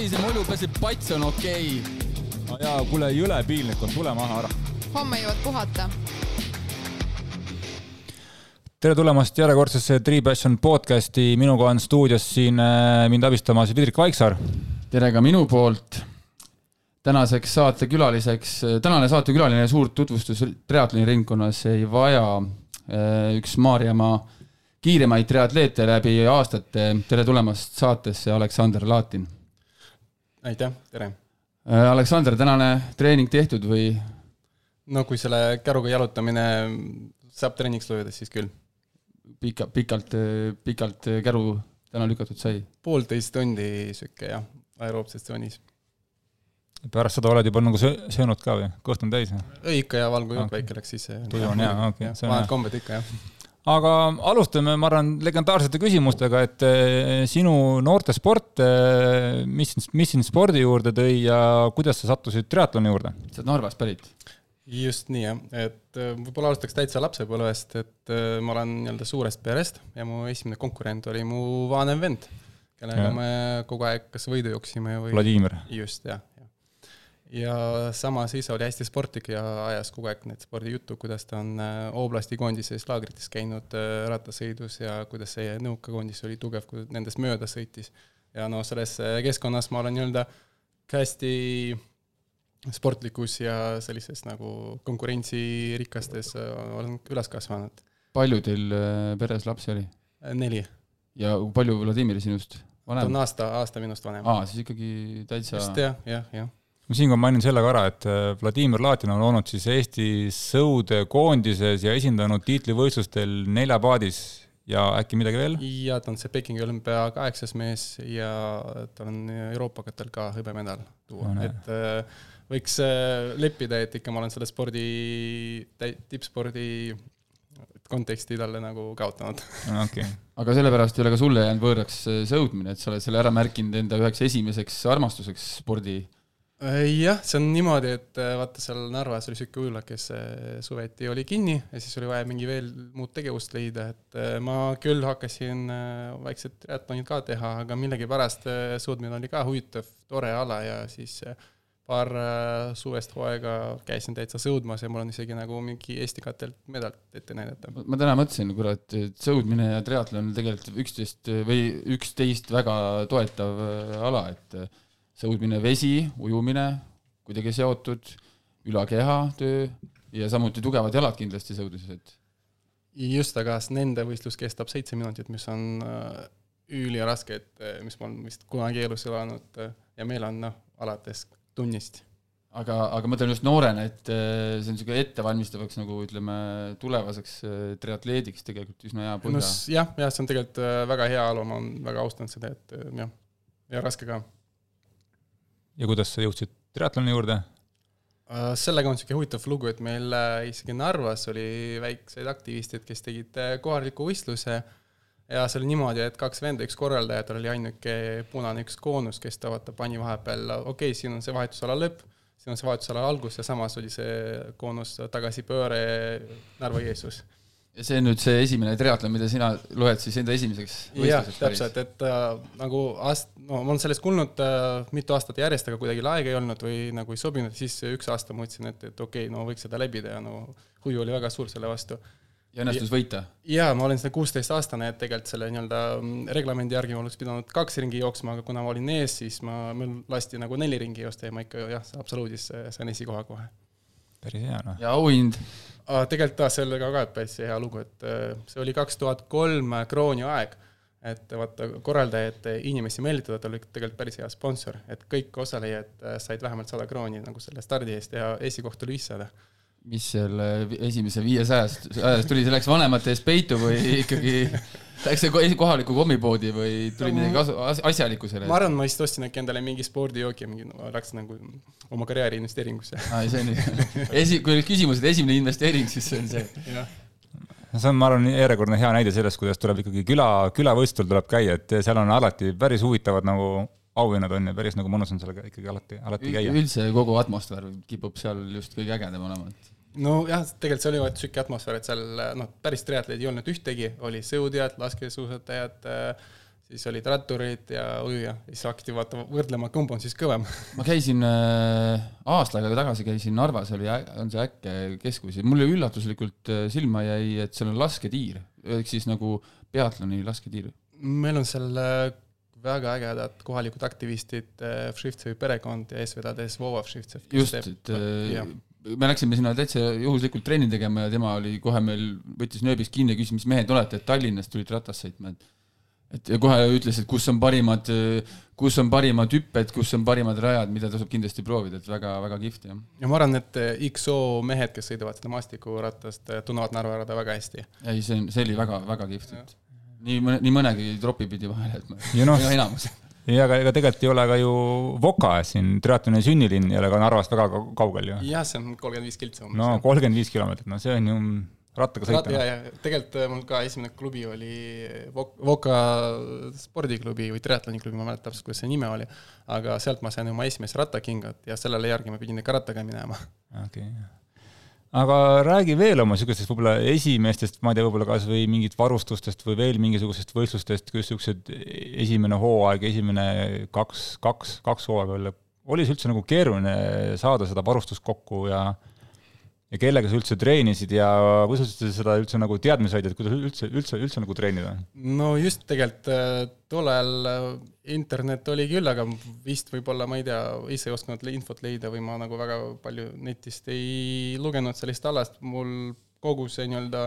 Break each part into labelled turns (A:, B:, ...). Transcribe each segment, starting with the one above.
A: Savise mulju pesib pats on okei okay..
B: jaa, kuule, jõle piinlik on, tule maha ära.
C: homme jõuad puhata.
B: tere tulemast järjekordsesse Three Passion podcasti, minuga on stuudios siin äh, mind abistamas Vidrik Vaiksaar.
A: tere ka minu poolt. tänaseks saatekülaliseks, tänane saatekülaline suurt tutvustust triatloni ringkonnas ei vaja. Äh, üks Maarjamaa kiiremaid triatleete läbi aastate, tere tulemast saatesse, Aleksander Laatin.
D: Aitäh, tere.
A: Äh, Aleksander, tänane treening tehtud või?
D: no kui selle käruga jalutamine saab treeniks lugeda, siis küll.
A: pika, pikalt, pikalt käru täna lükatud sai?
D: poolteist tundi sihuke jah, aeroobses tsoonis.
B: pärast seda oled juba nagu söönud ka või, kõht on täis?
D: ikka ja valgujutt okay. väike läks sisse.
B: tuju on hea, okei
D: vanad kombed ikka jah
B: aga alustame, ma arvan, legendaarsete küsimustega, et eh, sinu noortesport, eh, mis, mis sind spordi juurde tõi ja kuidas sa sattusid triatloni juurde?
A: sa oled Narvast pärit?
D: just nii jah, et eh, võib-olla alustaks täitsa lapsepõlvest, et ma olen nii-öelda suurest perest ja mu esimene konkurent oli mu vanem vend, kellega ja. me kogu aeg kas võidu jooksime või
B: Vladimir.
D: just, jah ja samas isa oli hästi sportlik ja ajas kogu aeg neid spordijuttu, kuidas ta on äh, oblasti koondises laagrites käinud äh, rattasõidus ja kuidas see nõukakoondis oli tugev, kui nendest mööda sõitis. ja no selles äh, keskkonnas ma olen nii-öelda hästi sportlikus ja sellises nagu konkurentsirikastes olen üles kasvanud.
A: palju teil peres lapsi oli?
D: neli.
A: ja palju Vladimir sinust vanem?
D: ta on aasta, aasta minust vanem.
A: aa, siis ikkagi täitsa
D: just, jah, jah, jah
B: ma siinkohal mainin selle ka ära, et äh, Vladimir Latin on olnud siis Eesti sõudekoondises ja esindanud tiitlivõistlustel neljapaadis ja äkki midagi veel?
D: ja ta on see Pekingi olümpia kaheksas mees ja tal on Euroopa katel ka hõbemedal tuua. No,, et äh, võiks äh, leppida, et ikka ma olen selle spordi, tippspordi konteksti talle nagu kaotanud.
B: Okay..
A: aga sellepärast ei ole ka sulle jäänud võõraks sõudmine, et sa oled selle ära märkinud enda üheks esimeseks armastuseks spordi
D: Äh, jah, see on niimoodi, et äh, vaata seal Narvas oli sihuke ujula, kes suveti oli kinni ja siis oli vaja mingi veel muud tegevust leida, et äh, ma küll hakkasin vaikselt triatlonit ka teha, aga millegipärast suudmine oli ka huvitav, tore ala ja siis paar suvest hooaega käisin täitsa sõudmas ja mul on isegi nagu mingi Eesti katelt medal ette näidata.
A: ma täna mõtlesin, kurat, et sõudmine ja triatlon on tegelikult üksteist või üksteist väga toetav ala, et sõudmine, vesi, ujumine, kuidagi seotud, ülakeha töö ja samuti tugevad jalad kindlasti sõuduses, et
D: just, aga nende võistlus kestab seitse minutit, mis on äh, üliraske, et äh, mis ma olen vist kunagi elus elanud äh, ja meil on noh, alates tunnist.
A: aga, aga ma mõtlen just noorena, et see on niisugune ettevalmistavaks nagu ütleme, tulevaseks triatleediks tegelikult üsna hea põhja
D: no,. jah, jah, see on tegelikult väga hea alu, ma olen väga austanud seda, et jah, ja raske ka
B: ja kuidas sa jõudsid triatloni juurde?
D: Äh, sellega on niisugune huvitav lugu, et meil äh, isegi Narvas oli väikseid aktivistid, kes tegid äh, kohaliku võistluse ja see oli niimoodi, et kaks venda, üks korraldaja, tal oli ainuke punane üks koonus, kes ta vaata pani vahepeal, okei okay,, siin on see vahetusala lõpp, siin on see vahetusala algus ja samas oli see koonus tagasipööre Narva-Jõesus
A: ja see on nüüd see esimene triatlon, mida sina loed siis enda esimeseks
D: võistluseks? täpselt, et äh, nagu aast-, no ma olen sellest kuulnud äh, mitu aastat järjest, aga kuidagi aega ei olnud või nagu ei sobinud, siis üks aasta mõtlesin, et, et okei okay,, no võiks seda läbida ja no huvi oli väga suur selle vastu.
A: ja õnnestus võita?
D: jaa, ma olin seda kuusteistaastane, et tegelikult selle nii-öelda mm, reglamendi järgi ma oleks pidanud kaks ringi jooksma, aga kuna ma olin ees, siis ma, mul lasti nagu neli ringi joosta ja ma ikka jah, absoluudis sain esikoha kohe.
B: Päris hea noh.
A: ja auhind.
D: Tegelikult taas sellega ka päris hea lugu, et äh, see oli kaks tuhat kolm krooni aeg, et vaata, korraldaja, et inimesi meelitada, ta oli tegelikult päris hea sponsor, et kõik osalejad äh, said vähemalt sada krooni nagu selle stardi eest ja esikoht oli viissada.
A: Mis selle esimese viiesajast, ajast tuli, see läks vanemate eest peitu või ikkagi läks see kohalikku kommipoodi või tuli midagi kasu, asjalikku selle?
D: ma arvan, ma vist ostsin äkki endale mingi spordijoogi, mingi läks nagu oma karjääri investeeringusse.
A: aa, see on esi-, kui oli küsimus, et esimene investeering, siis see on see.
B: see on, ma arvan, järjekordne hea näide sellest, kuidas tuleb ikkagi küla, külavõistlustel tuleb käia, et seal on alati päris huvitavad nagu auhinnad on ja päris nagu mõnus on seal ikkagi alati, alati käia.
A: üldse kogu atmosfäär kipub seal just kõige ägedam olema, et
D: nojah, tegelikult see oli vaata niisugune atmosfäär, et seal noh, päris triatleid ei olnud ühtegi, oli sõudjad, laskesuusatajad, siis olid ratturid ja ujuja, siis hakati vaata võrdlema, kumb on siis kõvem.
A: ma käisin äh, aasta aega tagasi käisin Narvas, oli, on see äkke keskus ja mulle üllatuslikult äh, silma jäi, et seal on lasketiir, ehk siis nagu peatloni lasketiir.
D: meil on seal äh, väga ägedad kohalikud aktivistid, Všivtsevi perekond ja eestvedades Vova Všivtsev.
A: just, et ja. Me läksime sinna täitsa juhuslikult trenni tegema ja tema oli kohe meil, võttis nööbist kinni ja küsis, mis mehed olete, et Tallinnast tulid ratast sõitma, et et ja kohe ütles, et kus on parimad, kus on parimad hüpped, kus on parimad rajad, mida tasub kindlasti proovida, et väga-väga kihvt, jah.
D: ja ma arvan, et XO mehed, kes sõidavad seda maastikuratast, tunnevad Narva rada väga hästi.
A: ei, see, see oli väga-väga kihvt, et nii, nii mõnegi tropi pidi vahele, et ma,
B: ja noh,
A: enamus
B: ja aga ega tegelikult ei ole ka ju Voka siin, triatloni sünnilinn ei ole ka Narvast väga kaugel ju.
D: jah, see on kolmkümmend viis kiltsi
B: umbes. no kolmkümmend viis kilomeetrit, no see on ju rattaga sõita.
D: ja, ja tegelikult äh, mul ka esimene klubi oli Voka spordiklubi või triatloniklubi, ma ei mäleta täpselt, kuidas see nime oli, aga sealt ma sain oma esimesed rattakingad ja sellele järgi ma pidin ikka rattaga minema.
B: okei okay., aga räägi veel oma niisugustest võib-olla esimestest, ma ei tea, võib-olla kas või mingit varustustest või veel mingisugusest võistlustest, kus niisugused esimene hooaeg, esimene kaks, kaks, kaks hooaega veel, oli see üldse nagu keeruline saada seda varustust kokku ja ja kellega sa üldse treenisid ja kuidas sa seda üldse nagu teadmisi said, et kuidas üldse, üldse, üldse nagu treenida?
D: no just tegelikult äh, tollal äh, internet oli küll, aga vist võib-olla, ma ei tea, ise ei osanud infot leida või ma nagu väga palju netist ei lugenud sellist alast, mul kogu see nii-öelda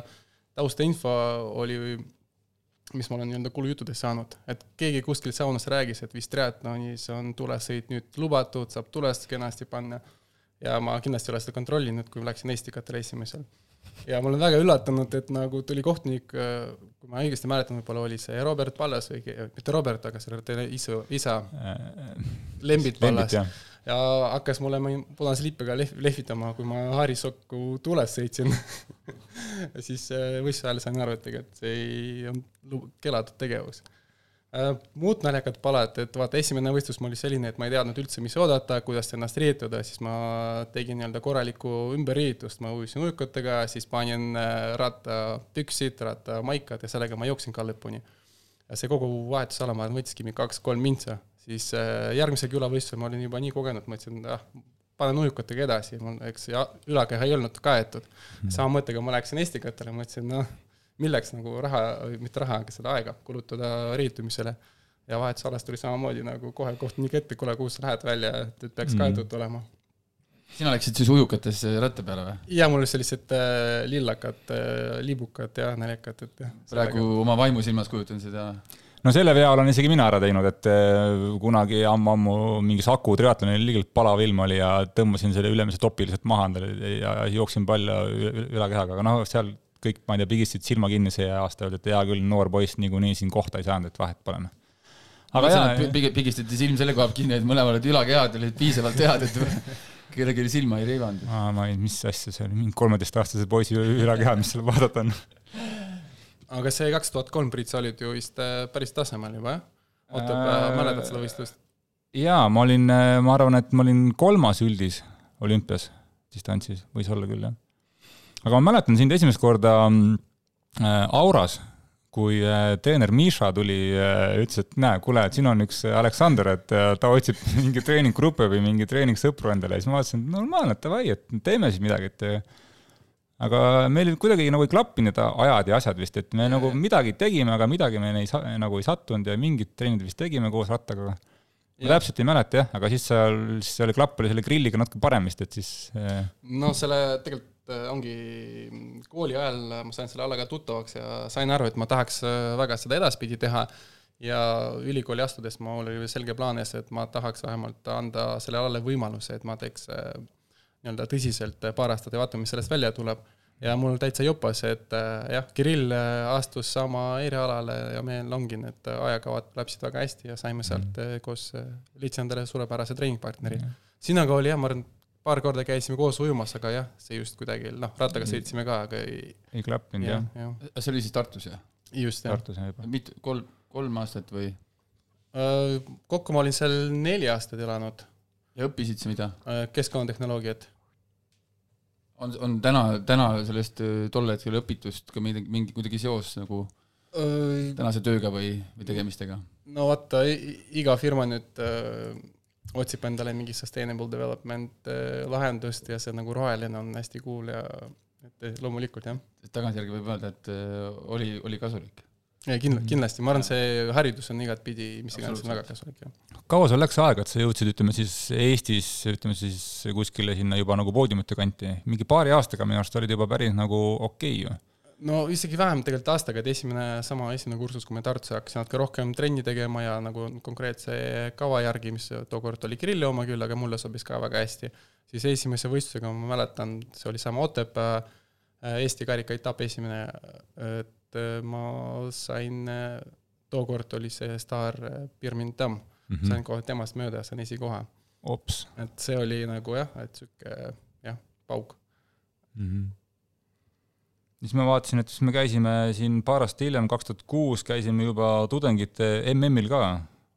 D: taustainfo oli, mis ma olen nii-öelda kulujuttudest saanud, et keegi kuskil saunas räägis, et vist triatlonis on tulesõit nüüd lubatud, saab tulest kenasti panna ja ma kindlasti ei ole seda kontrollinud, kui ma läksin Estikat reisima seal. ja ma olen väga üllatunud, et nagu tuli kohtunik, kui ma õigesti mäletan, võib-olla oli see Robert Pallas või mitte Robert, aga selle isa, isa Lembit Pallas. ja hakkas mulle punase lippega lehv-, lehvitama, kui ma haarisokku tules sõitsin siis äh, võistluse ajal sain aru, et tegelikult see ei olnud keelatud tegevus Äh, muud naljakad palad, et vaata, esimene võistlus mul oli selline, et ma ei teadnud üldse, mis oodata, kuidas ennast riietuda, siis ma tegin nii-öelda korralikku ümberriietust, ma ujusin ujukatega, siis panin äh, rattapüksid, rattamaikad ja sellega ma jooksin ka lõpuni. ja see kogu vahetusala, ma võttiski mingi kaks-kolm mintsa, siis äh, järgmisel külavõistlusel ma olin juba nii kogenud, ma ütlesin, ah, panen ujukatega edasi, mul eks ülakeha ei olnud kaetud mm.. sama mõttega ma läksin estikatele, ma ütlesin, noh milleks nagu raha, mitte raha, aga seda aega kulutada riitumisele. ja vahetusalas tuli samamoodi nagu kohe kohtunik ette, kuule, kuhu sa lähed välja, et, et peaks mm. kaetud olema.
A: sina läksid siis ujukates ratta peale või?
D: jaa, mul olid sellised äh, lillakad äh, liibukad ja naljakad, et jah.
A: praegu sellega... oma vaimu silmas kujutan seda
B: no selle vea olen isegi mina ära teinud, et äh, kunagi ammu-ammu mingi Saku triatlonil liigelt palav ilm oli ja tõmbasin selle ülemise topi lihtsalt maha endale ja jooksin palju ülakehaga, aga noh, seal kõik, ma ei tea, pigistasid silma kinni see aasta, öeldi, et hea küll, noor poiss niikuinii siin kohta ei saanud, et vahet pole noh.
A: aga jaa. pigistati silm selle koha pealt kinni, et mõlemal olid ülakehad olid piisavalt head, et kellelgi silma ei reibanud.
B: aa, ma ei, mis asja see oli, mingi kolmeteistaastase poisi ülakeha, mis seal vaadata on.
D: aga see kaks tuhat kolm, Priit, sa olid ju vist äh, päris tasemel juba, jah? ootab äh,, mäletad seda võistlust?
B: jaa, ma olin, äh, ma arvan, et ma olin kolmas üldis olümpias, distantsis, võis olla küll, jah aga ma mäletan sind esimest korda äh, Auras, kui äh, treener Miša tuli äh,, ütles, et näe, kuule, et siin on üks Aleksander, et ta otsib mingi treeninggruppe või mingi treeningsõpru endale. Ja siis ma vaatasin, et normaalne, et davai, et teeme siis midagi, et aga meil kuidagi nagu ei klappinud need ajad ja asjad vist, et me nagu midagi tegime, aga midagi me ei sa-, nagu ei sattunud ja mingid trennid vist tegime koos rattaga. ma täpselt ei mäleta jah, aga siis seal, siis selle klapp oli selle grilliga natuke parem vist, et siis
D: no selle tegelikult Äh, ongi kooli ajal ma sain selle alaga tuttavaks ja sain aru, et ma tahaks äh, väga seda edaspidi teha ja ülikooli astudes mul oli selge plaan ees, et ma tahaks vähemalt anda sellele alale võimaluse, et ma teeks äh, nii-öelda tõsiselt paar aastat ja vaatame, mis sellest välja tuleb. ja mul täitsa jopas, et jah, Kirill astus sama erialale ja meil ongi need ajakavad läksid väga hästi ja saime sealt mm. koos leidsin endale suurepärase treeningpartneri mm.. sinuga oli jah, ma arvan, paar korda käisime koos ujumas, aga jah, see just kuidagi, noh, rattaga sõitsime ka, aga ei.
B: ei klappinud jah
A: ja. ja.. see oli siis Tartus jah?
D: just, jah.
B: Tartus jah juba.
A: mitu, kolm, kolm aastat või?
D: Äh, kokku ma olin seal neli aastat elanud.
A: ja õppisid sa mida?
D: Äh, keskkonnatehnoloogiat.
A: on, on täna, täna sellest äh, tol hetkel õpitust ka mingi, mingi kuidagi seos nagu öö... tänase tööga või, või tegemistega?
D: no vaata, iga firma nüüd öö, otsib endale mingi sustainable development öö, lahendust ja see nagu roheline on hästi cool ja et loomulikult jah.
A: tagantjärgi võib öelda, et öö, oli, oli kasulik
D: ja kindla-, kindlasti, ma arvan, see haridus on igatpidi, mis iganes, väga kasulik, jah.
B: kaua sul läks aega, et sa jõudsid, ütleme siis Eestis, ütleme siis kuskile sinna juba nagu poodiumite kanti, mingi paari aastaga minu arust olid juba päris nagu okei okay, ju?
D: No isegi vähem tegelikult aastaga, et esimene, sama esimene kursus, kui me Tartus hakkasin natuke rohkem trenni tegema ja nagu konkreetse kava järgi, mis tookord oli Kirilli oma küll, aga mulle sobis ka väga hästi, siis esimese võistlusega ma mäletan, see oli sama Otepää Eesti karikaetapp esimene, et äh, ma sain, äh, tookord oli see staar äh, Birmin Tamm mm, -hmm. sain kohe temast mööda, sain esikoha. et see oli nagu jah, et sihuke jah, pauk mm.
B: -hmm siis ma vaatasin, et siis me käisime siin paar aastat hiljem, kaks tuhat kuus käisime juba tudengite MM-il ka,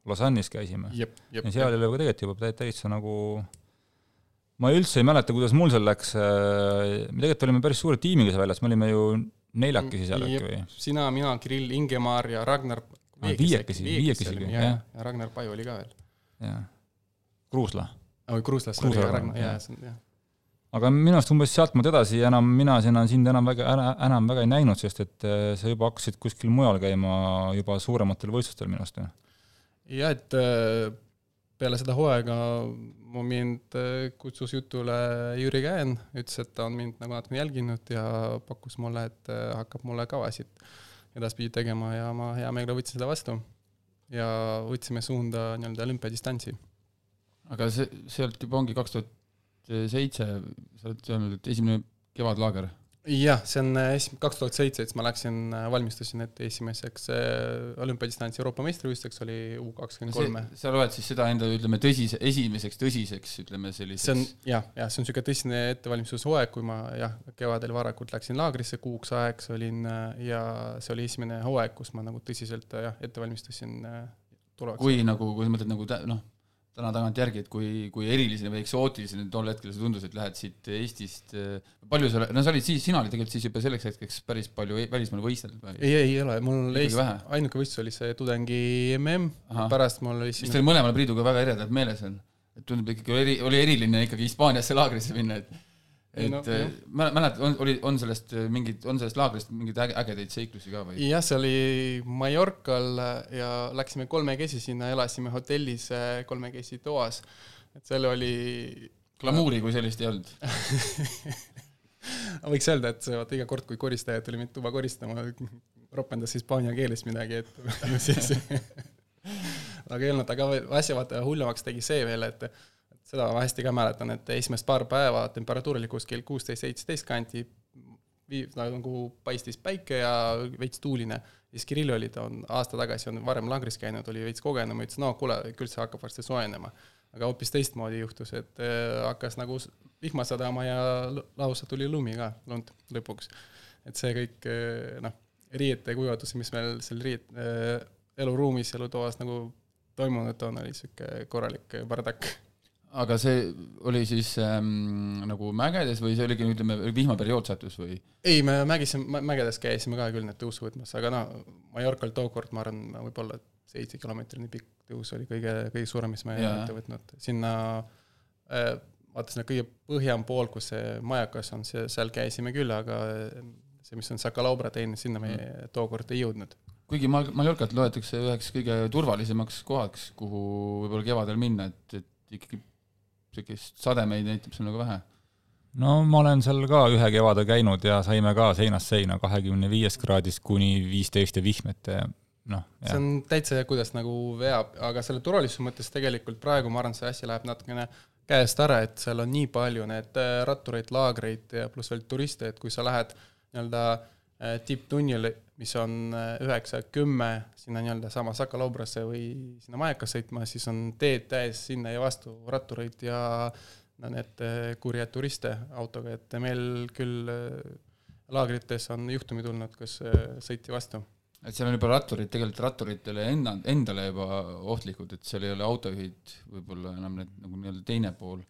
B: Lausanne'is käisime. ja seal oli juba tegelikult juba täitsa nagu ma üldse ei mäleta, kuidas mul seal läks, me tegelikult olime päris suure tiimiga seal väljas, me olime ju neljakesi seal äkki või?
D: sina, mina, Kirill, Ingemar ja Ragnar.
B: viiekesi, viiekesi,
D: jah. ja Ragnar Paju oli ka veel.
B: jah. Kruusla.
D: oi, Kruuslas oli ka Ragnar, jaa, see on, jah
B: aga minu arust umbes sealtmaalt edasi enam mina sinna, sind enam väga, enam väga ei näinud, sest et äh, sa juba hakkasid kuskil mujal käima juba suurematel võistlustel minu arust.
D: jah, et äh, peale seda hooaega mu mind äh, kutsus jutule Jüri Käen, ütles, et ta on mind nagu natukene jälginud ja pakkus mulle, et hakkab mulle kavasid edaspidi tegema ja ma hea meelega võtsin seda vastu. ja võtsime suunda nii-öelda olümpiadistantsi.
A: aga see, sealt juba ongi kaks tuhat seitse, sa oled öelnud, et esimene kevadlaager
D: jah, see on äh, esim-, kaks tuhat seitse, siis ma läksin, äh, valmistusin ette esimeseks äh, olümpiadistantsi Euroopa meistrivõistluseks, oli U kakskümmend kolme.
A: sa loed siis seda enda, ütleme, tõsise, esimeseks tõsiseks, ütleme selliseks
D: see on jah, jah, see on niisugune tõsine ettevalmistushooaeg, kui ma jah, kevadel varakult läksin laagrisse, kuuks ajaks olin ja see oli esimene hooaeg, kus ma nagu tõsiselt jah, ette valmistusin
A: tulevaks. kui nagu, kui sa mõtled nagu noh, täna tagantjärgi, et kui, kui erilisena või eksootilisena tol hetkel see tundus, et lähed siit Eestist, palju sa, no sa olid siis, sina olid tegelikult siis juba selleks hetkeks päris palju välismaal võistelnud
D: või? ei, ei ole, mul Eesti, ainuke võistlus oli see tudengi mm, pärast mul oli
A: siis mis teil mõlemal Priiduga väga eredalt meeles on? et tundub ikkagi oli, oli eriline ikkagi Hispaaniasse laagrisse minna, et et no, äh, mäletad, on, oli, on sellest äh, mingid, on sellest laagrist mingeid äge, ägedaid seiklusi ka või?
D: jah, see oli Mallorcal ja läksime kolmekesi sinna, elasime hotellis äh, kolmekesi toas, et seal oli
A: glamuuri kui sellist ei olnud.
D: Võiks öelda, et vaata iga kord, kui koristaja tuli mind tuba koristama, ropendas hispaania keeles midagi, et siis aga ei olnud, aga asja vaata hullemaks tegi see veel, et seda ma hästi ka mäletan, et esimest paar päeva temperatuur oli kuskil kuusteist, seitseteist kanti, nagu paistis päike ja veits tuuline. siis Kirill oli, ta on aasta tagasi, on varem laagris käinud, oli veits kogenum, ütles no kuule, küll see hakkab varsti soojenema. aga hoopis teistmoodi juhtus, et äh, hakkas nagu vihma sadama ja lausa tuli lumi ka, lund lõpuks. et see kõik äh, noh, riiete kuivatus, mis meil seal riiet- äh,, eluruumis, elutoas nagu toimunud on, oli niisugune korralik bardak
A: aga see oli siis ähm, nagu mägedes või see oligi, ütleme, vihmaperiood sattus või?
D: ei, me mägis, mägedes käisime ka küll need tõusu võtmas, aga no Mallorcal tookord ma arvan, võib-olla seitse kilomeetrit nii pikk tõus oli kõige, kõige suurem, mis me ette võtnud. sinna äh, vaata sinna kõige põhjam pool, kus see majakas on, see, seal käisime küll, aga see, mis on Sakalaubra teine, sinna me mm. tookord ei jõudnud
A: kuigi Mal-, Mallorcat loetakse üheks kõige turvalisemaks kohaks, kuhu võib-olla kevadel minna, et, et ikkagi niisugust sademeid näitab seal nagu vähe?
B: no ma olen seal ka ühe kevade käinud ja saime ka seinast seina kahekümne viiest kraadist kuni viisteist ja vihmet ja noh.
D: see on täitsa, kuidas nagu veab, aga selle turvalisuse mõttes tegelikult praegu ma arvan, see asi läheb natukene käest ära, et seal on nii palju need äh, rattureid, laagreid ja pluss veel turiste, et kui sa lähed nii-öelda äh, tipptunnile, mis on äh, üheksa, kümme, sinna nii-öelda sama Sakalaubrasse või sinna Majakas sõitma, siis on teed täis sinna ja vastu rattureid ja no need äh, kurjad turiste autoga, et meil küll äh, laagrites on juhtumi tulnud, kus sõiti vastu.
A: et seal on juba ratturid, tegelikult ratturitele enda, endale juba ohtlikud, et seal ei ole autojuhid võib-olla enam need nagu nii-öelda teine pool.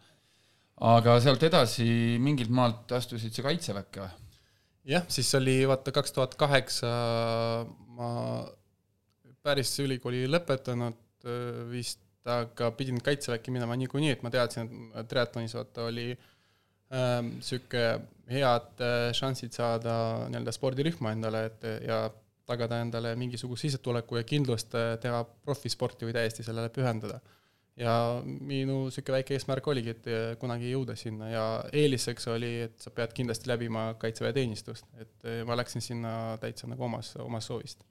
A: aga sealt edasi mingilt maalt astusid sa kaitseväkke või?
D: Jah, siis oli vaata kaks tuhat kaheksa ma päris ülikooli lõpetanud äh, vist, aga pidin kaitseväkke minema niikuinii, et ma teadsin, et triatlonis vaata oli ähm, sihuke head äh, šansid saada nii-öelda spordirühma endale, et ja tagada endale mingisuguse sissetuleku ja kindlust äh, teha profisporti või täiesti sellele pühenduda. Ja minu niisugune väike eesmärk oligi, et äh, kunagi jõuda sinna ja eeliseks oli, et sa pead kindlasti läbima kaitseväeteenistust, et äh, ma läksin sinna täitsa nagu omas, omast soovist.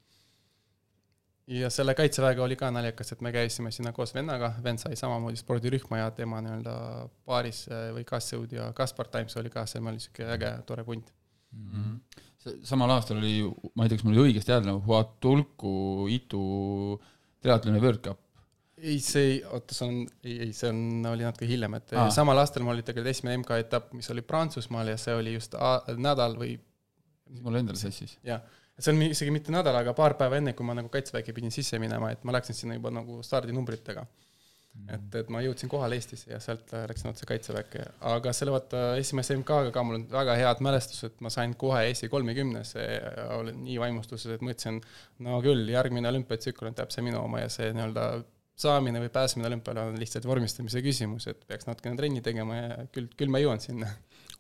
D: ja selle kaitseväega oli ka naljakas, et me käisime sinna koos vennaga, vend sai samamoodi spordirühma ja tema nii-öelda paaris või Kassõud ja Kaspar Times oli ka seal, meil oli niisugune äge, tore punt mm.
A: -hmm samal aastal oli, ma ei tea, kas mul oli õigesti nagu Huatulku Itu triatloni World Cup.
D: Ei, see oota, see on, ei, ei, see on, oli natuke hiljem, et Aa. samal aastal mul oli tegelikult esimene MK-etapp, mis oli Prantsusmaal ja see oli just nädal või
A: mul endal sassis.
D: jah, see on isegi mitte nädal, aga paar päeva enne, kui ma nagu kaitseväkke pidin sisse minema, et ma läksin sinna juba nagu stardinumbritega et, et ma jõudsin kohale Eestisse ja sealt läksin otse Kaitseväkke, aga selle vaata esimese MK-ga ka mul on väga head mälestused, ma sain kohe Eesti kolmekümnesse ja olin nii vaimustuses, et mõtlesin, no küll, järgmine olümpiatsükkel on täpselt minu oma ja see nii-öelda saamine või pääsemine olümpiale on lihtsalt vormistamise küsimus, et peaks natukene trenni tegema ja küll, küll ma jõuan sinna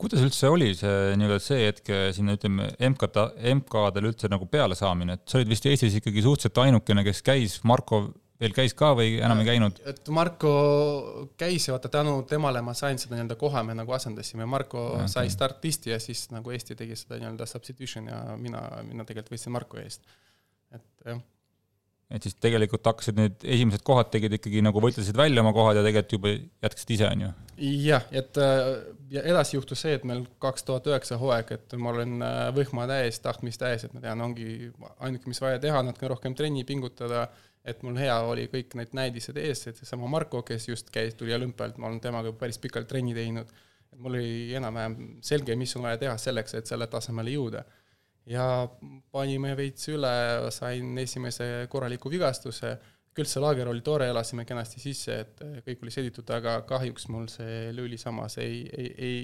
B: kuidas üldse oli see nii-öelda see hetk sinna ütleme MK-ta, MK-del üldse nagu peale saamine, et sa olid vist Eestis ikkagi suhteliselt ainukene, kes käis Marko veel käis ka või enam ei käinud?
D: et Marko käis ja vaata tänu temale ma sain seda nii-öelda koha, me nagu asendasime, Marko okay. sai startisti ja siis nagu Eesti tegi seda nii-öelda substitution ja mina, mina tegelikult võitsin Marko eest, et jah.
B: Et siis tegelikult hakkasid need esimesed kohad tegid ikkagi nagu võitlesid välja oma kohad ja tegelikult juba jätkasid ise, on ju?
D: jah, et ja edasi juhtus see, et meil kaks tuhat üheksa hooaeg, et ma olen äh, võhma täis, tahtmist täis, et ma tean, ongi ainuke, mis vaja teha, natuke rohkem trenni pingutada et mul hea oli kõik need näidised ees, et seesama Marko, kes just käis, tuli olümpialt, ma olen temaga päris pikalt trenni teinud, et mul oli enam-vähem selge, mis on vaja teha selleks, et selle tasemele jõuda. Ja panime veits üle, sain esimese korraliku vigastuse, küll see laager oli tore, elasime kenasti sisse, et kõik oli seditud, aga kahjuks mul see lüli samas ei, ei, ei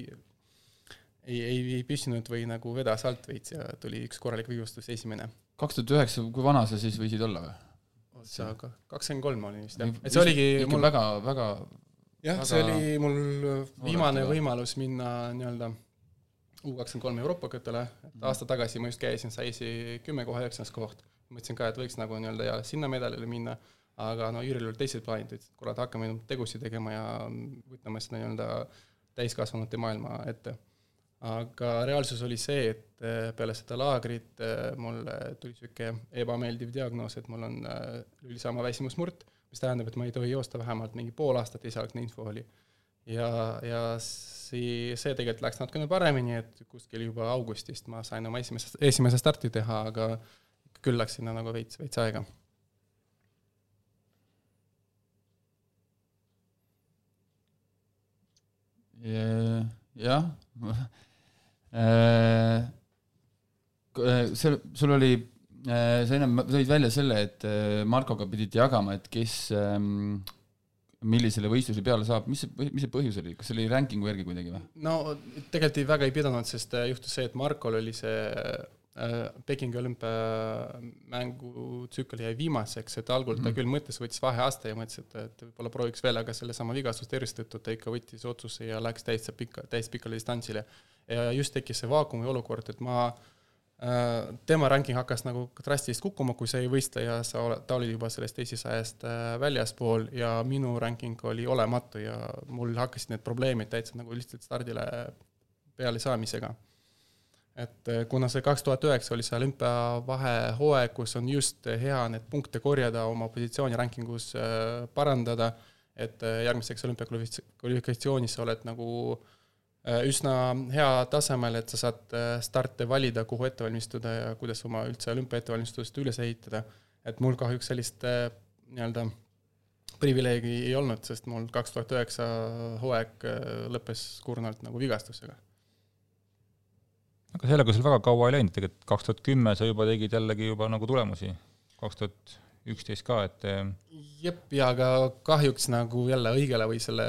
D: ei, ei, ei püsinud või nagu vedas alt veits ja tuli üks korralik vigastus, esimene.
A: kaks tuhat üheksa, kui vana sa siis võisid olla või?
D: sa aga kakskümmend kolm olin vist jah, et see oligi
A: ikka mul väga, väga
D: jah, see oli mul viimane võimalus minna nii-öelda U kakskümmend kolm Euroopa kõtele, et mhm. aasta tagasi ma just käisin, sai esi kümme kohe üheksas koht. mõtlesin ka, et võiks nagu nii-öelda ja sinna medalile minna, aga no Jüril olid teised plaanid, ütles, et kurat, hakkame tegusid tegema ja võtame seda nii-öelda täiskasvanute maailma ette aga reaalsus oli see, et äh, peale seda laagrit äh, mulle tuli niisugune ebameeldiv diagnoos, et mul on äh, lülisaama väsimusmurd, mis tähendab, et ma ei tohi joosta vähemalt mingi pool aastat, esialgne info oli. ja, ja see, see tegelikult läks natukene paremini, et kuskil juba augustist ma sain oma esimese, esimese starti teha, aga küll läks sinna nagu veits, veits aega.
A: Jah. Äh, äh, seal, sul oli, äh, sa ennem tõid välja selle, et Markoga pidite jagama, et kes ähm, millisele võistluse peale saab, mis see, mis see põhjus oli, kas see oli ranking'u järgi kuidagi või?
D: no tegelikult ei, väga ei pidanud, sest juhtus see, et Markol oli see äh, Pekingi olümpiamängu tsükkel jäi viimaseks, et algul ta mm küll mõtles, võttis vaheaasta ja mõtles, et, et võib-olla prooviks veel, aga sellesama vigastustervist tõttu ta ikka võttis otsuse ja läks täitsa pika, täispikale distantsile. Ja just tekkis see vaakumi olukord, et ma äh, tema ranking hakkas nagu drastiliselt kukkuma, kui see ei võistle ja sa oled, ta oli juba sellest esisajast äh, väljaspool ja minu ranking oli olematu ja mul hakkasid need probleemid täitsa nagu lihtsalt stardile peale saamisega. et äh, kuna see kaks tuhat üheksa oli see olümpiavahehooaeg, kus on just hea neid punkte korjada, oma positsiooni rankingus parandada, et järgmiseks olümpiakvalifikatsioonis sa oled nagu äh, Äh, üsna hea tasemel, et sa saad äh, starte valida, kuhu ette valmistuda ja kuidas oma üldse olümpia ettevalmistust üles ehitada. et mul kahjuks sellist äh, nii-öelda privileegi ei olnud, sest mul kaks tuhat üheksa hooaeg lõppes kurnalt nagu vigastusega.
B: aga sellega sul väga kaua ei läinud, tegelikult kaks tuhat kümme sa juba tegid jällegi juba nagu tulemusi, kaks tuhat üksteist ka, et eh,
D: jep, ja aga kahjuks nagu jälle õigele või selle,